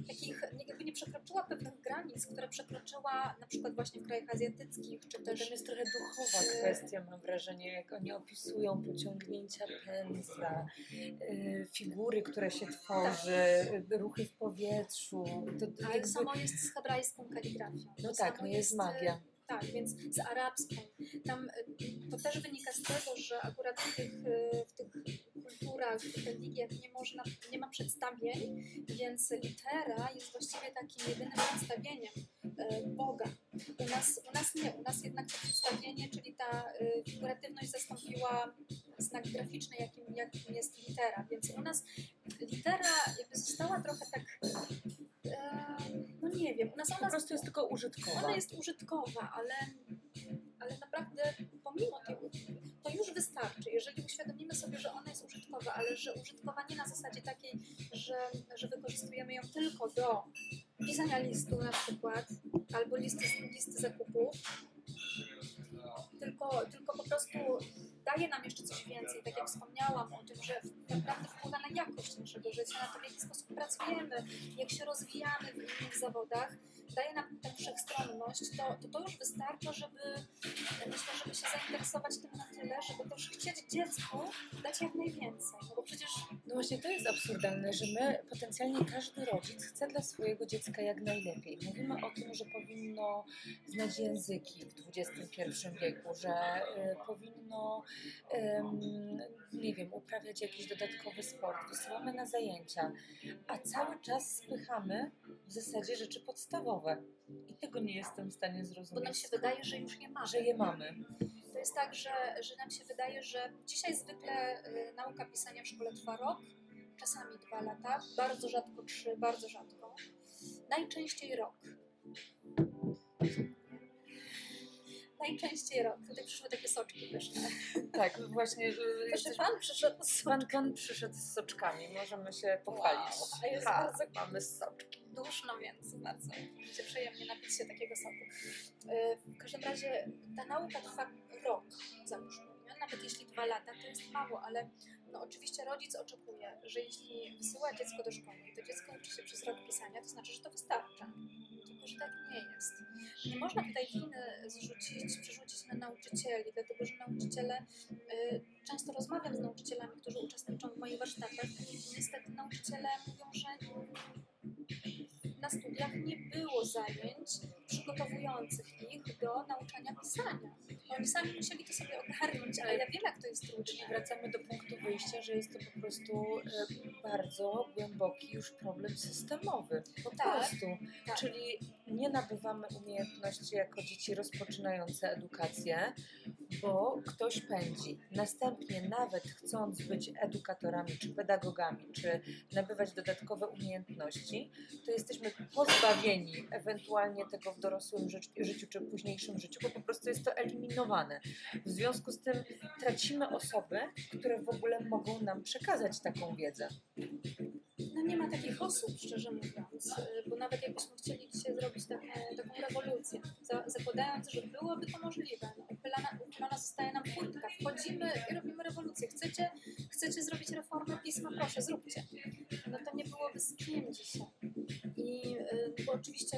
takich, nie- jakby nie przekroczyła pewnych granic, które przekroczyła na przykład właśnie w krajach azjatyckich, czy To też też jest trochę duchowa kwestia, mam wrażenie, jak oni opisują pociągnięcia pędzla, y, figury, które się tworzy, y, ruchy w powietrzu. To, to Ale jakby, samo jest z hebrajską kaligrafią. no tak, no jest magia. Tak, więc z arabską. Tam y, to też wynika z tego, że akurat w tych, y, w tych kulturach, religiach nie można, nie ma przedstawień, więc litera jest właściwie takim jedynym przedstawieniem y, Boga. U nas, u nas nie, u nas jednak to przedstawienie, czyli ta y, figuratywność zastąpiła znak graficzny, jakim, jakim jest litera. Więc u nas litera jakby została trochę tak, e, no nie wiem, u nas Po ona prostu jest tylko użytkowa. ona jest użytkowa, ale, ale naprawdę pomimo tego, to już wystarczy, jeżeli uświadomimy sobie, że ona jest użytkowa, ale że użytkowa nie na zasadzie takiej, że, że wykorzystujemy ją tylko do pisania listu na przykład, albo listy, listy zakupów, tylko, tylko po prostu daje nam jeszcze coś więcej, tak jak wspomniałam o tym, że naprawdę wpływa na jakość naszego życia, na to w jaki sposób pracujemy, jak się rozwijamy w innych zawodach, daje nam tę wszechstronność, to, to to już wystarcza, żeby myślę, żeby się zainteresować tym na tyle, żeby też chcieć dziecku dać jak najwięcej, no bo przecież No właśnie to jest absurdalne, że my, potencjalnie każdy rodzic chce dla swojego dziecka jak najlepiej. Mówimy o tym, że powinno znać języki w XXI wieku, że y, powinno, ym, nie wiem, uprawiać jakiś dodatkowy sport, wysyłamy na zajęcia, a cały czas spychamy w zasadzie rzeczy podstawowe. I tego nie jestem w stanie bo zrozumieć. nam się wydaje, że już nie mamy. że je mamy. To jest tak, że, że nam się wydaje, że dzisiaj zwykle y, nauka pisania w szkole trwa rok, czasami dwa lata, bardzo rzadko trzy, bardzo rzadko. Najczęściej rok. Najczęściej rok. Tutaj przyszły takie soczki pyszne. Tak, właśnie. Proszę jesteśmy- pan przyszedł z Pan, pan przyszedł z soczkami, możemy się pochwalić. Wow, a jest Ha, bardzo- mamy soczki. duszno, więc bardzo będzie przyjemnie napić się takiego soku. E, W każdym razie ta nauka trwa rok, załóżmy. Nawet jeśli dwa lata, to jest mało, ale no oczywiście rodzic oczekuje, że jeśli wysyła dziecko do szkoły i to dziecko uczy się przez rok pisania, to znaczy, że to wystarcza. Że tak nie jest. Nie można tutaj winy zrzucić, przerzucić na nauczycieli, dlatego że nauczyciele, y, często rozmawiam z nauczycielami, którzy uczestniczą w moich warsztatach i niestety nauczyciele mówią, że na studiach nie było zajęć przygotowujących ich do nauczania pisania. Oni sami musieli to sobie ogarnąć, a ja wiem, jak to jest Czyli trudne. wracamy do punktu wyjścia, że jest to po prostu e, bardzo głęboki już problem systemowy. Po Tak, prostu. tak. Czyli nie nabywamy umiejętności jako dzieci rozpoczynające edukację, bo ktoś pędzi. Następnie, nawet chcąc być edukatorami, czy pedagogami, czy nabywać dodatkowe umiejętności, to jesteśmy pozbawieni ewentualnie tego w dorosłym życiu, życiu czy późniejszym życiu, bo po prostu jest to eliminowane. W związku z tym tracimy osoby, które w ogóle mogą nam przekazać taką wiedzę. No nie ma takich osób, szczerze mówiąc, y, bo nawet jakbyśmy chcieli dzisiaj zrobić taką, taką rewolucję, za, zakładając, że byłoby to możliwe, no, uchylana, zostaje nam furtka, wchodzimy i robimy rewolucję. Chcecie, chcecie zrobić reformę pisma? Proszę, zróbcie. No to nie byłoby z kim dzisiaj. I y, bo oczywiście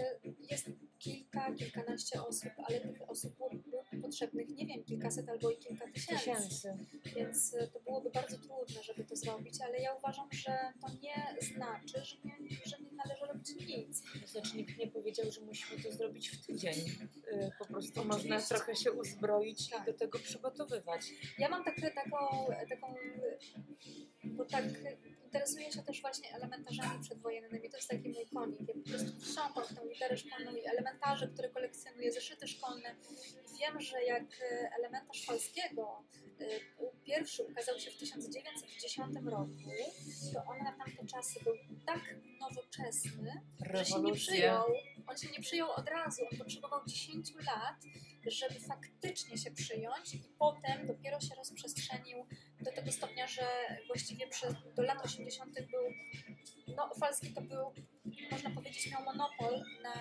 jest kilka, kilkanaście osób, ale tych osób byłoby potrzebnych, nie wiem, kilkaset albo i kilka tysięcy. Tysięcy. Więc y, to byłoby bardzo trudne, żeby to zrobić, ale ja uważam, że to nie znaczy, że nie, że nie należy robić nic. To znaczy nikt nie powiedział, że musimy to zrobić w tydzień. Y, Po prostu Oczywiście. można trochę się uzbroić Tak. i do tego przygotowywać. Ja mam takie, taką, taką, bo tak interesuję się też właśnie elementarzami przedwojennymi. To jest taki mój konik. Ja po prostu wsiąkam w tę literę szkolną i elementarze, które kolekcjonuję, zeszyty szkolne. Wiem, że jak e, elementarz Falskiego e, pierwszy ukazał się w 1910 roku, to on na tamte czasy był tak nowoczesny, że się nie Rewolucja. przyjął. On się nie przyjął od razu, on potrzebował 10 lat, żeby faktycznie się przyjąć i potem dopiero się rozprzestrzenił do tego stopnia, że właściwie przez, do lat 80. był, no Falski to był, można powiedzieć, miał monopol na,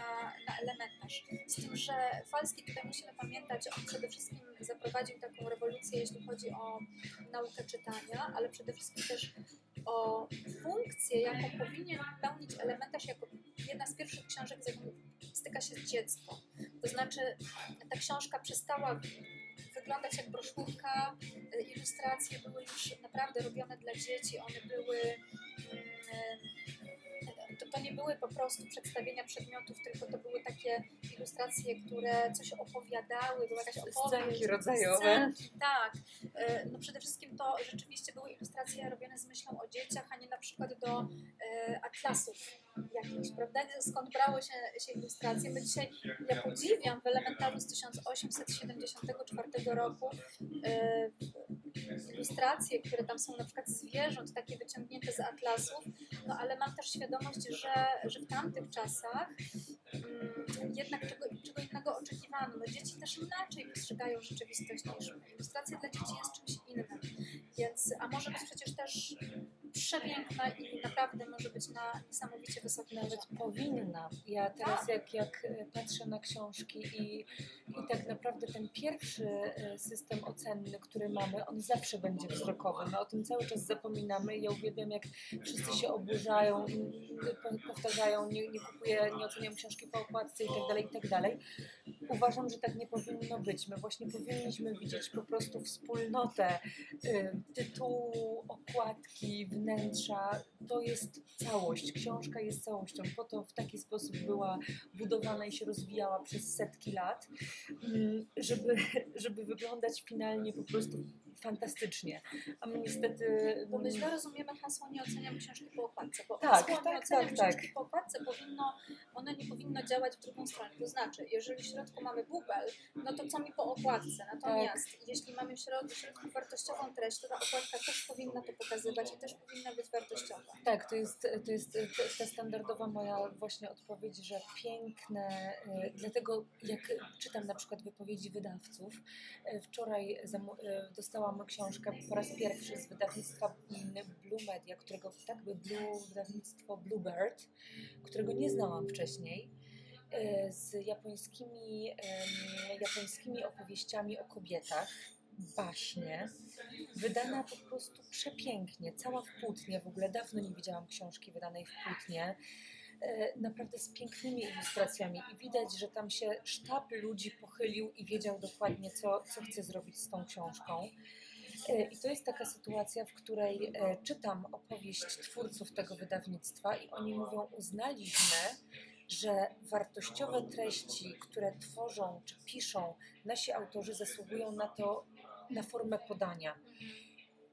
na elementarz. Z tym, że Falski, tutaj musimy pamiętać, on przede wszystkim zaprowadził taką rewolucję, jeśli chodzi o naukę czytania, ale przede wszystkim też o funkcję, jaką powinien pełnić elementarz jako jedna z pierwszych książek, z jaką styka się dziecko. To znaczy, ta książka przestała wyglądać jak broszurka, y, ilustracje były już naprawdę robione dla dzieci, one były. mm, To, to nie były po prostu przedstawienia przedmiotów, tylko to były takie ilustracje, które coś opowiadały, była jakaś opowieść. Scenki rodzajowe. Scenki, tak. Y, No przede wszystkim to rzeczywiście były ilustracje robione z myślą o dzieciach, a nie na przykład do atlasów jakichś, prawda? Skąd brały się, się ilustracje? My dzisiaj, ja podziwiam w elementarzu z 1874 roku e, ilustracje, które tam są na przykład zwierząt, takie wyciągnięte z atlasów, no ale mam też świadomość, że, że w tamtych czasach mm, jednak czego, czego innego oczekiwano. No, dzieci też inaczej postrzegają rzeczywistość niż my. Ilustracja dla dzieci jest na niesamowicie wysokim Nawet powinna. Ja teraz jak, jak e, patrzę na książki i, i tak naprawdę ten pierwszy e, system ocenny, który mamy, on zawsze będzie wzrokowy. My o tym cały czas zapominamy. Ja uwielbiam, jak wszyscy się oburzają, powtarzają, nie, nie kupuję, nie oceniam książki po okładce i tak dalej, i tak. Uważam, że tak nie powinno być. My właśnie powinniśmy widzieć po prostu wspólnotę y, tytułu, okładki, wnętrza. To jest całość. Książka jest całością. Po to w taki sposób była budowana i się rozwijała przez setki lat, mm, żeby, żeby wyglądać finalnie po prostu fantastycznie. A my niestety... Bo my źle rozumiemy hasło nie oceniam książki po okładce, bo Tak, hasło tak, nie oceniam tak, tak. książki po okładce powinno, ono nie powinno działać w drugą stronę. To znaczy, jeżeli w środku mamy bubel, no to co mi po okładce? Natomiast jeśli mamy w środku, w środku wartościową treść, to ta okładka też powinna to pokazywać i też powinna być wartościowa. Tak, to jest, to jest ta standardowa moja właśnie odpowiedź, że piękne, e, dlatego jak czytam na przykład wypowiedzi wydawców, e, wczoraj zamu- dostałam książkę po raz pierwszy z wydawnictwa Blue Media, którego tak by Blue, wydawnictwo Bluebird, którego nie znałam wcześniej, e, z japońskimi, japońskimi opowieściami o kobietach, baśnie, wydana po prostu przepięknie, cała w płótnie, w ogóle dawno nie widziałam książki wydanej w płótnie. E, naprawdę z pięknymi ilustracjami i widać, że tam się sztab ludzi pochylił i wiedział dokładnie, co, co chce zrobić z tą książką. E, I to jest taka sytuacja, w której e, czytam opowieść twórców tego wydawnictwa i oni mówią, uznaliśmy, że wartościowe treści, które tworzą czy piszą nasi autorzy zasługują na to, na formę podania.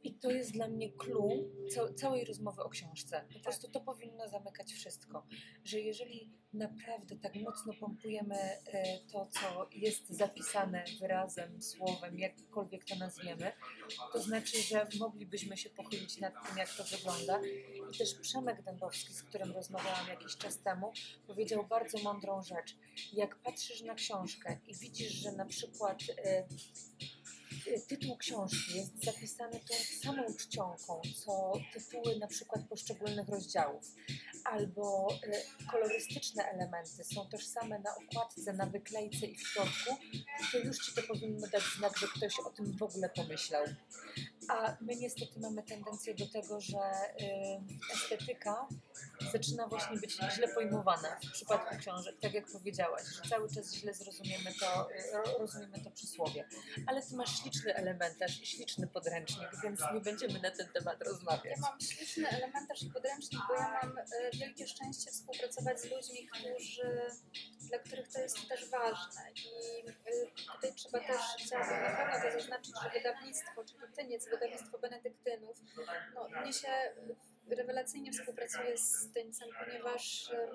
I to jest dla mnie clue ca- całej rozmowy o książce. Po prostu to powinno zamykać wszystko. Że jeżeli naprawdę tak mocno pompujemy e, to, co jest zapisane wyrazem, słowem, jakkolwiek to nazwiemy, to znaczy, że moglibyśmy się pochylić nad tym, jak to wygląda. I też Przemek Dębowski, z którym rozmawiałam jakiś czas temu, powiedział bardzo mądrą rzecz. Jak patrzysz na książkę i widzisz, że na przykład e, tytuł książki jest zapisany tą samą czcionką, co tytuły na przykład poszczególnych rozdziałów, albo e, kolorystyczne elementy są tożsame na okładce, na wyklejce i w środku, to już ci to powinno dać znak, że ktoś o tym w ogóle pomyślał. A my niestety mamy tendencję do tego, że y, estetyka zaczyna właśnie być źle pojmowana w przypadku książek, tak jak powiedziałaś, że cały czas źle zrozumiemy to, y, ro- rozumiemy to przysłowie. Ale ty masz śliczny elementarz i śliczny podręcznik, więc nie będziemy na ten temat rozmawiać. Ja mam śliczny elementarz i podręcznik, bo ja mam e, wielkie szczęście współpracować z ludźmi, którzy, dla których to jest też ważne. I tutaj trzeba też, chciałabym na pewno to zaznaczyć, że wydawnictwo, czyli Tyniec, wydawnictwo Benedyktynów, no, mnie się rewelacyjnie współpracuje z Tyńcem, ponieważ e,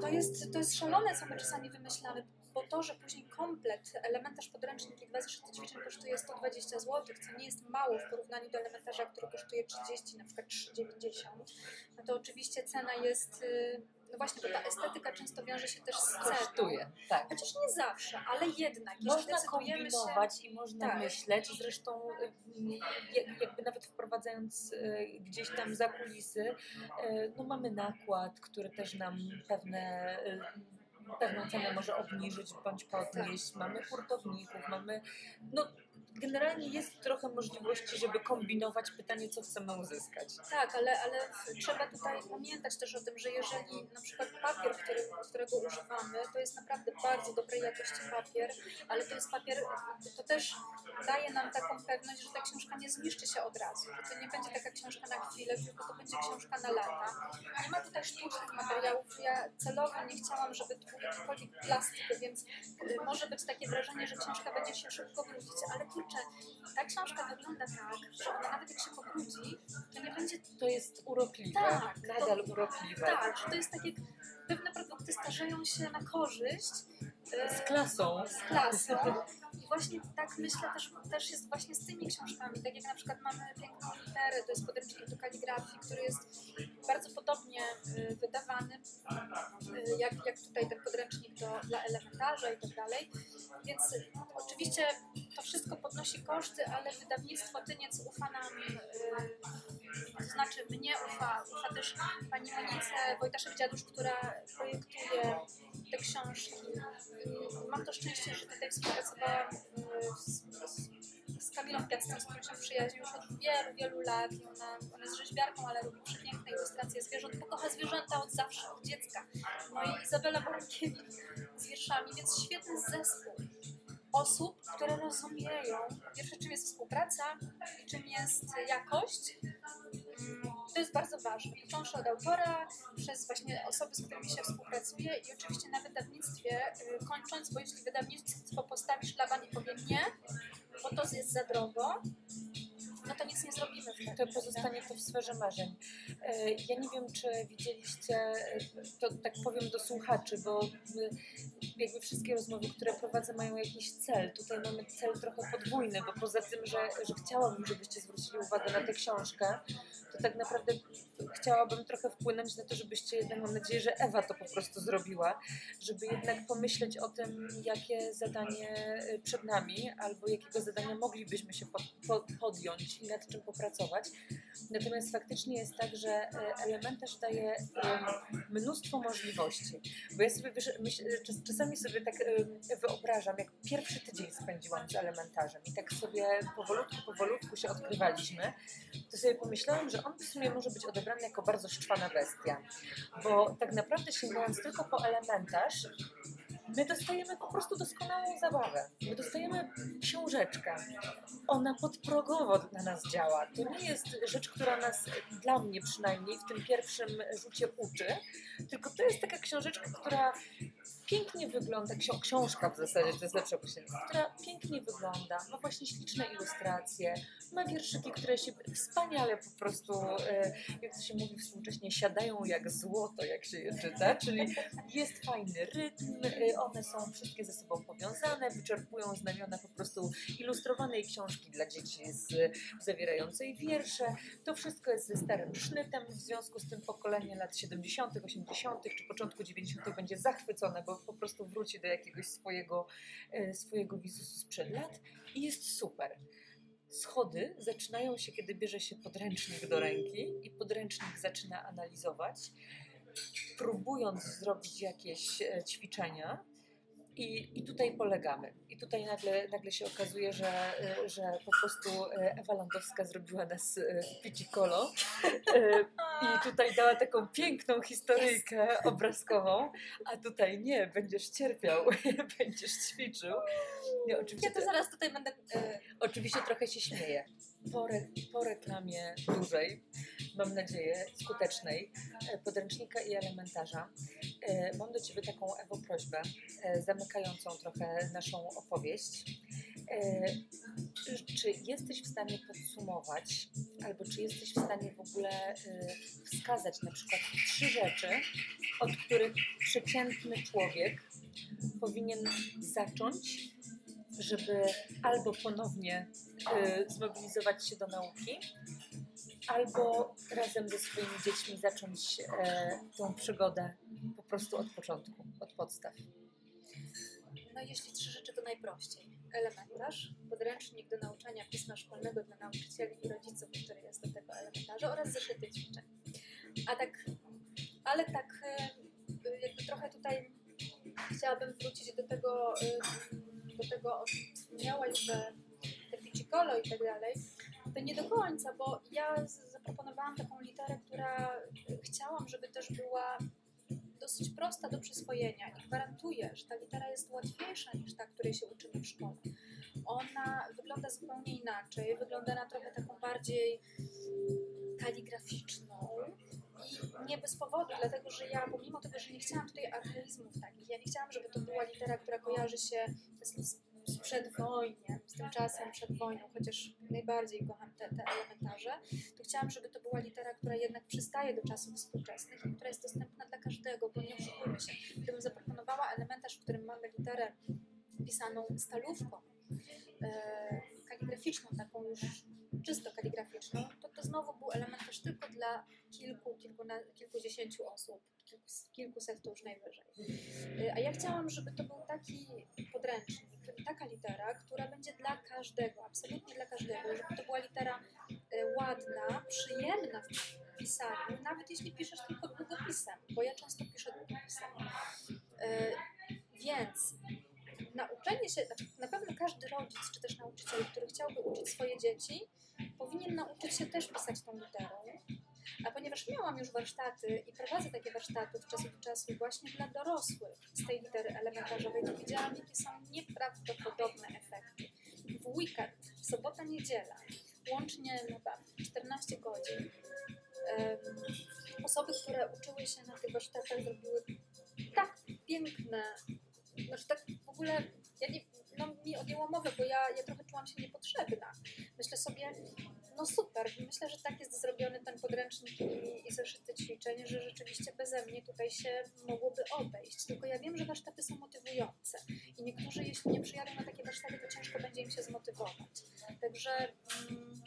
to jest, to jest szalone, co my czasami wymyślamy, bo to, że później komplet, elementarz podręcznik i dwa zeszyty ćwiczeń kosztuje 120 zł, co nie jest mało w porównaniu do elementarza, który kosztuje 30, na przykład 3,90, no to oczywiście cena jest, y, no właśnie, bo ta estetyka często wiąże się też z ceną. Kosztuje, tak. Chociaż nie zawsze, ale jednak, jeśli Można decydujemy się... kombinować i można Tak. myśleć, zresztą y, jak- jakby nawet wprowadzając y, gdzieś tam za kulisy, y, no mamy nakład, który też nam pewne, y, pewną cenę może obniżyć bądź podnieść, mamy hurtowników, mamy, no generalnie jest trochę możliwości, żeby kombinować pytanie, co chcemy uzyskać. Tak, ale, ale trzeba tutaj pamiętać też o tym, że jeżeli na przykład papier, który, którego używamy, to jest naprawdę bardzo dobrej jakości papier, ale to jest papier, to też daje nam taką pewność, że ta książka nie zniszczy się od razu, że to nie będzie taka książka na chwilę, tylko to będzie książka na lata. Nie ma tutaj sztucznych materiałów, ja celowo nie chciałam, żeby tu był jakikolwiek plastik, więc może być takie wrażenie, że książka będzie się szybko brudzić, ale kurczę, ta książka wygląda tak, że ona nawet jak się pobrudzi, to nie będzie To jest urokliwe, Tak, to- nadal urokliwe. tak, że to jest tak jak pewne produkty starzeją się na korzyść e, Z klasą. z klasą. I właśnie tak myślę też, też jest właśnie z tymi książkami. Tak jak na przykład mamy piękną literę, to jest podręcznik do kaligrafii, który jest bardzo podobnie e, wydawany, e, jak, jak tutaj ten podręcznik do, dla elementarza i tak dalej. Więc oczywiście to wszystko podnosi koszty, ale wydawnictwo Tyniec ufa nam, e, to znaczy mnie ufa, ufa też pani Monice Wojtaszek-Dziadusz, która projektuje te książki. I Mam to szczęście, że tutaj współpracowałam y, z, z, Kamilą Piacką, z którą się przyjaźnię już od wielu, wielu lat. I ona, ona jest rzeźbiarką, ale robi przepiękne ilustracje zwierząt, bo kocha zwierzęta od zawsze, od dziecka. No i Izabela Borkiewicz z wierszami, więc świetny zespół osób, które rozumieją, po pierwsze, czym jest współpraca i czym jest jakość. Mm, To jest bardzo ważne. Począwszy od autora, przez właśnie osoby, z którymi się współpracuje i oczywiście na wydawnictwie, y, kończąc, bo jeśli wydawnictwo postawi szlaban i powie nie, bo to jest za drogo, no to nic nie zrobimy. To pozostanie to w sferze marzeń. E, Ja nie wiem, czy widzieliście, e, to tak powiem do słuchaczy, bo jakby wszystkie rozmowy, które prowadzę, mają jakiś cel. Tutaj mamy cel trochę podwójny, bo poza tym, że, że chciałabym, żebyście zwrócili uwagę na tę książkę, to tak naprawdę chciałabym trochę wpłynąć na to, żebyście jednak, mam nadzieję, że Ewa to po prostu zrobiła, żeby jednak pomyśleć o tym, jakie zadanie e, przed nami, albo jakiego zadania moglibyśmy się pod, po, podjąć i nad czym popracować. Natomiast faktycznie jest tak, że e, elementarz daje em, mnóstwo możliwości. Bo ja sobie czas, czasami sobie tak em, wyobrażam, jak pierwszy tydzień spędziłam z elementarzem i tak sobie powolutku, powolutku się odkrywaliśmy, to sobie pomyślałam, że on w sumie może być odebrany jako bardzo szczwana bestia. Bo tak naprawdę sięgając tylko po elementarz, my dostajemy po prostu doskonałą zabawę. My dostajemy książeczkę. Ona podprogowo na nas działa. To nie jest rzecz, która nas, dla mnie przynajmniej, w tym pierwszym rzucie uczy, tylko to jest taka książeczka, która pięknie wygląda, ksią- książka w zasadzie, to jest lepsze określenie, która pięknie wygląda, ma właśnie śliczne ilustracje, ma wierszyki, które się wspaniale po prostu, e, jak to się mówi współcześnie, siadają jak złoto, jak się je czyta, czyli jest fajny rytm, e, one są wszystkie ze sobą powiązane, wyczerpują znamiona po prostu ilustrowanej książki dla dzieci z, zawierającej wiersze. To wszystko jest ze starym sznytem, w związku z tym pokolenie lat 70., 80., czy początku 90. będzie zachwycone, bo po prostu wróci do jakiegoś swojego, e, swojego wizusu sprzed lat i jest super. Schody zaczynają się, kiedy bierze się podręcznik do ręki i podręcznik zaczyna analizować, próbując zrobić jakieś e, ćwiczenia. I, I tutaj polegamy. I tutaj nagle, nagle się okazuje, że, że po prostu e, Ewa Landowska zrobiła nas e, w Piccolo e, i tutaj dała taką piękną historyjkę obrazkową, a tutaj nie, będziesz cierpiał, będziesz ćwiczył. Nie, oczywiście, Ja to zaraz tutaj będę... oczywiście trochę się śmieję. Po, re, po reklamie dużej, mam nadzieję skutecznej, podręcznika i elementarza, mam do Ciebie taką, Ewo, prośbę, e, zamykającą trochę naszą opowieść. E, Czy jesteś w stanie podsumować, albo czy jesteś w stanie w ogóle e, wskazać na przykład trzy rzeczy, od których przeciętny człowiek powinien zacząć, żeby albo ponownie zmobilizować się do nauki, albo razem ze swoimi dziećmi zacząć e, tą przygodę po prostu od początku, od podstaw. No jeśli trzy rzeczy, to najprościej. Elementarz, podręcznik do nauczania pisma szkolnego dla nauczycieli i rodziców, który jest do tego elementarza oraz zeszyty ćwiczeń. A tak, ale tak e, jakby trochę tutaj chciałabym wrócić do tego, e, do tego o czym wspomniałaś, że te piccolo i tak dalej, to nie do końca, bo ja zaproponowałam taką literę, która chciałam, żeby też była dosyć prosta do przyswojenia i gwarantuję, że ta litera jest łatwiejsza niż ta, której się uczymy w szkole. Ona wygląda zupełnie inaczej, wygląda na trochę taką bardziej kaligraficzną i nie bez powodu, dlatego że ja, pomimo tego, że nie chciałam tutaj archaizmów takich, ja nie chciałam, żeby to była litera, która kojarzy się z, z przedwojniem, z tym czasem przed wojną, chociaż najbardziej kocham te, te elementarze, to chciałam, żeby to była litera, która jednak przystaje do czasów współczesnych i która jest dostępna dla każdego, bo nie oszukujmy się. Gdybym zaproponowała elementarz, w którym mamy literę pisaną stalówką, e, kaligraficzną, taką już czysto kaligraficzną, to to znowu był elementarz tylko dla kilku, kilkuna, kilkudziesięciu osób, kilku, kilkuset to już najwyżej. E, A ja chciałam, żeby to był taki podręcznik, taka litera, która będzie dla każdego, absolutnie dla każdego, żeby to była litera e, ładna, przyjemna w pisaniu, nawet jeśli piszesz tylko długopisem, bo ja często piszę długopisem. E, Więc nauczenie się, znaczy na pewno każdy rodzic czy też nauczyciel, który chciałby uczyć swoje dzieci, powinien nauczyć się też pisać tą literą. A ponieważ miałam już warsztaty i prowadzę takie warsztaty od czasu do czasu właśnie dla dorosłych z tej litery elementarzowej, to widziałam, jakie są nieprawdopodobne efekty. W weekend, sobota, niedziela, łącznie chyba 14 godzin, em, osoby, które uczyły się na tych warsztatach, zrobiły tak piękne, znaczy tak w ogóle, ja nie, no, mi odjęło mowę, bo ja, ja trochę czułam się niepotrzebna. Myślę sobie, no super, myślę, że tak jest zrobiony ten podręcznik i, i zeszyty ćwiczeń, że rzeczywiście beze mnie tutaj się mogłoby obejść. Tylko ja wiem, że warsztaty są motywujące i niektórzy, jeśli nie przyjadą na takie warsztaty, to ciężko będzie im się zmotywować. Także mm,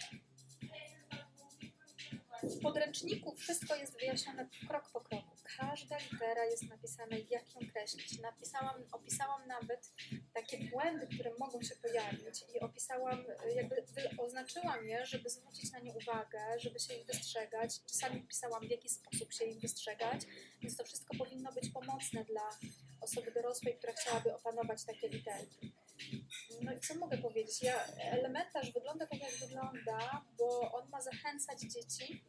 w podręczniku wszystko jest wyjaśnione krok po kroku. Każda litera jest napisana, jak ją kreślić. Napisałam, opisałam nawet takie błędy, które mogą się pojawić i opisałam, jakby oznaczyłam je, żeby zwrócić na nie uwagę, żeby się ich wystrzegać. Czasami pisałam, w jaki sposób się ich wystrzegać, więc to wszystko powinno być pomocne dla osoby dorosłej, która chciałaby opanować takie literki. No i co mogę powiedzieć? Ja, elementarz wygląda tak, jak wygląda, bo on ma zachęcać dzieci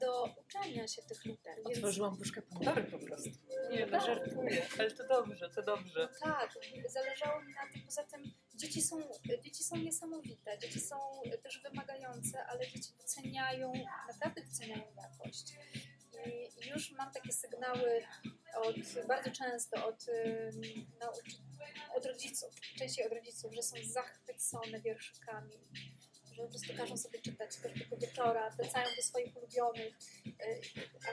do uczenia się tych liter. Więc, Otworzyłam puszkę Pandory po prostu. Nie, no Tak. żartuję, ale to dobrze, to dobrze. tak, zależało mi na tym. Poza tym dzieci są, dzieci są niesamowite, dzieci są też wymagające, ale dzieci doceniają, naprawdę doceniają jakość. Już mam takie sygnały od, bardzo często od, od rodziców, częściej od rodziców, że są zachwycone wierszykami, że po prostu każą sobie czytać każdego wieczora, wracają do swoich ulubionych. Y,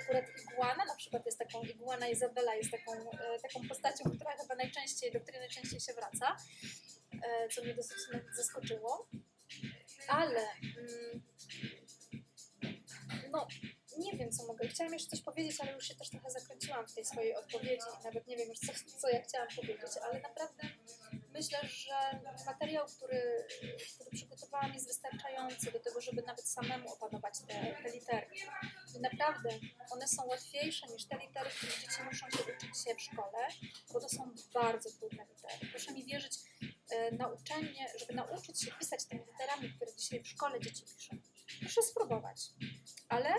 Akurat Iguana na przykład jest taką, Iguana Izabela jest taką, y, taką postacią, która chyba najczęściej, do której najczęściej się wraca, y, co mnie dosyć zaskoczyło. Ale mm, no, nie wiem, co mogę. Chciałam jeszcze coś powiedzieć, ale już się też trochę zakręciłam w tej swojej odpowiedzi nawet nie wiem już, co, co ja chciałam powiedzieć, ale naprawdę myślę, że materiał, który, który przygotowałam jest wystarczający do tego, żeby nawet samemu opanować te, te literki. I naprawdę one są łatwiejsze niż te litery, które dzieci muszą się uczyć się w szkole, bo to są bardzo trudne litery. Proszę mi wierzyć, e, nauczenie, żeby nauczyć się pisać tymi literami, które dzisiaj w szkole dzieci piszą. Proszę spróbować. Ale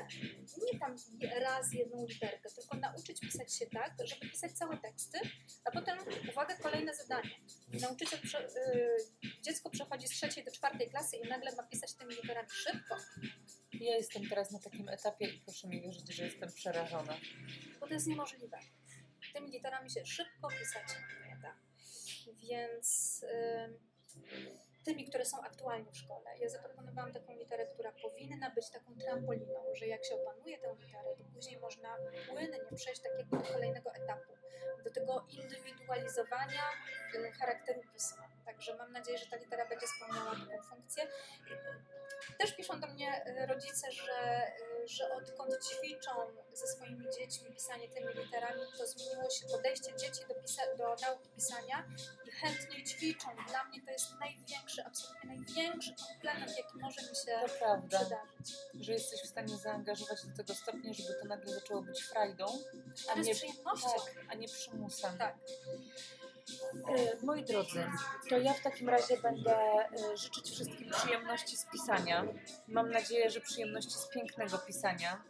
nie tam raz jedną literkę, tylko nauczyć pisać się tak, żeby pisać całe teksty, a potem, uwaga, kolejne zadanie. Nauczyciel, y, dziecko przechodzi z trzeciej do czwartej klasy i nagle ma pisać tymi literami szybko, Ja jestem teraz na takim etapie i proszę mi wierzyć, że jestem przerażona. bo to jest niemożliwe. Tymi literami się szybko pisać nie da. Więc tymi, które są aktualnie w szkole. Ja zaproponowałam taką literę, która powinna być taką trampoliną, że jak się opanuje tę literę, to później można płynnie przejść takiego do kolejnego etapu, do tego indywidualizowania charakteru pisma. Także mam nadzieję, że ta litera będzie spełniała taką funkcję. Też piszą do mnie y, rodzice, że, y, że odkąd ćwiczą ze swoimi dziećmi pisanie tymi literami, to zmieniło się podejście dzieci do, pisa- do nauki pisania i chętniej ćwiczą. Dla mnie to jest największy, absolutnie największy komplement, jaki może mi się To prawda, przydarzyć. że jesteś w stanie zaangażować do tego stopnia, żeby to nagle zaczęło być frajdą, a Ale nie, tak, a nie przymusem. Tak. E, Moi drodzy, to ja w takim razie będę e, życzyć wszystkim przyjemności z pisania. Mam nadzieję, że przyjemności z pięknego pisania.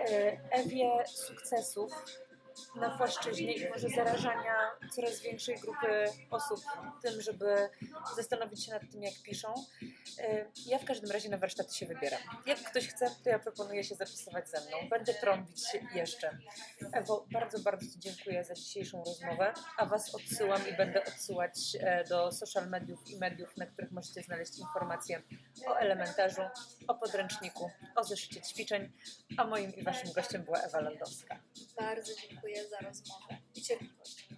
E, Ewie sukcesów na płaszczyźnie i może zarażania coraz większej grupy osób tym, żeby zastanowić się nad tym, jak piszą. E, Ja w każdym razie na warsztaty się wybieram. Jak ktoś chce, to ja proponuję się zapisywać ze mną. Będę trąbić jeszcze. Ewo, bardzo, bardzo Ci dziękuję za dzisiejszą rozmowę, a Was odsyłam i będę odsyłać e, do social mediów i mediów, na których możecie znaleźć informacje o elementarzu, o podręczniku, o zeszycie ćwiczeń, a moim i Waszym gościem była Ewa Landowska. Bardzo dziękuję za rozmowę i cierpliwość.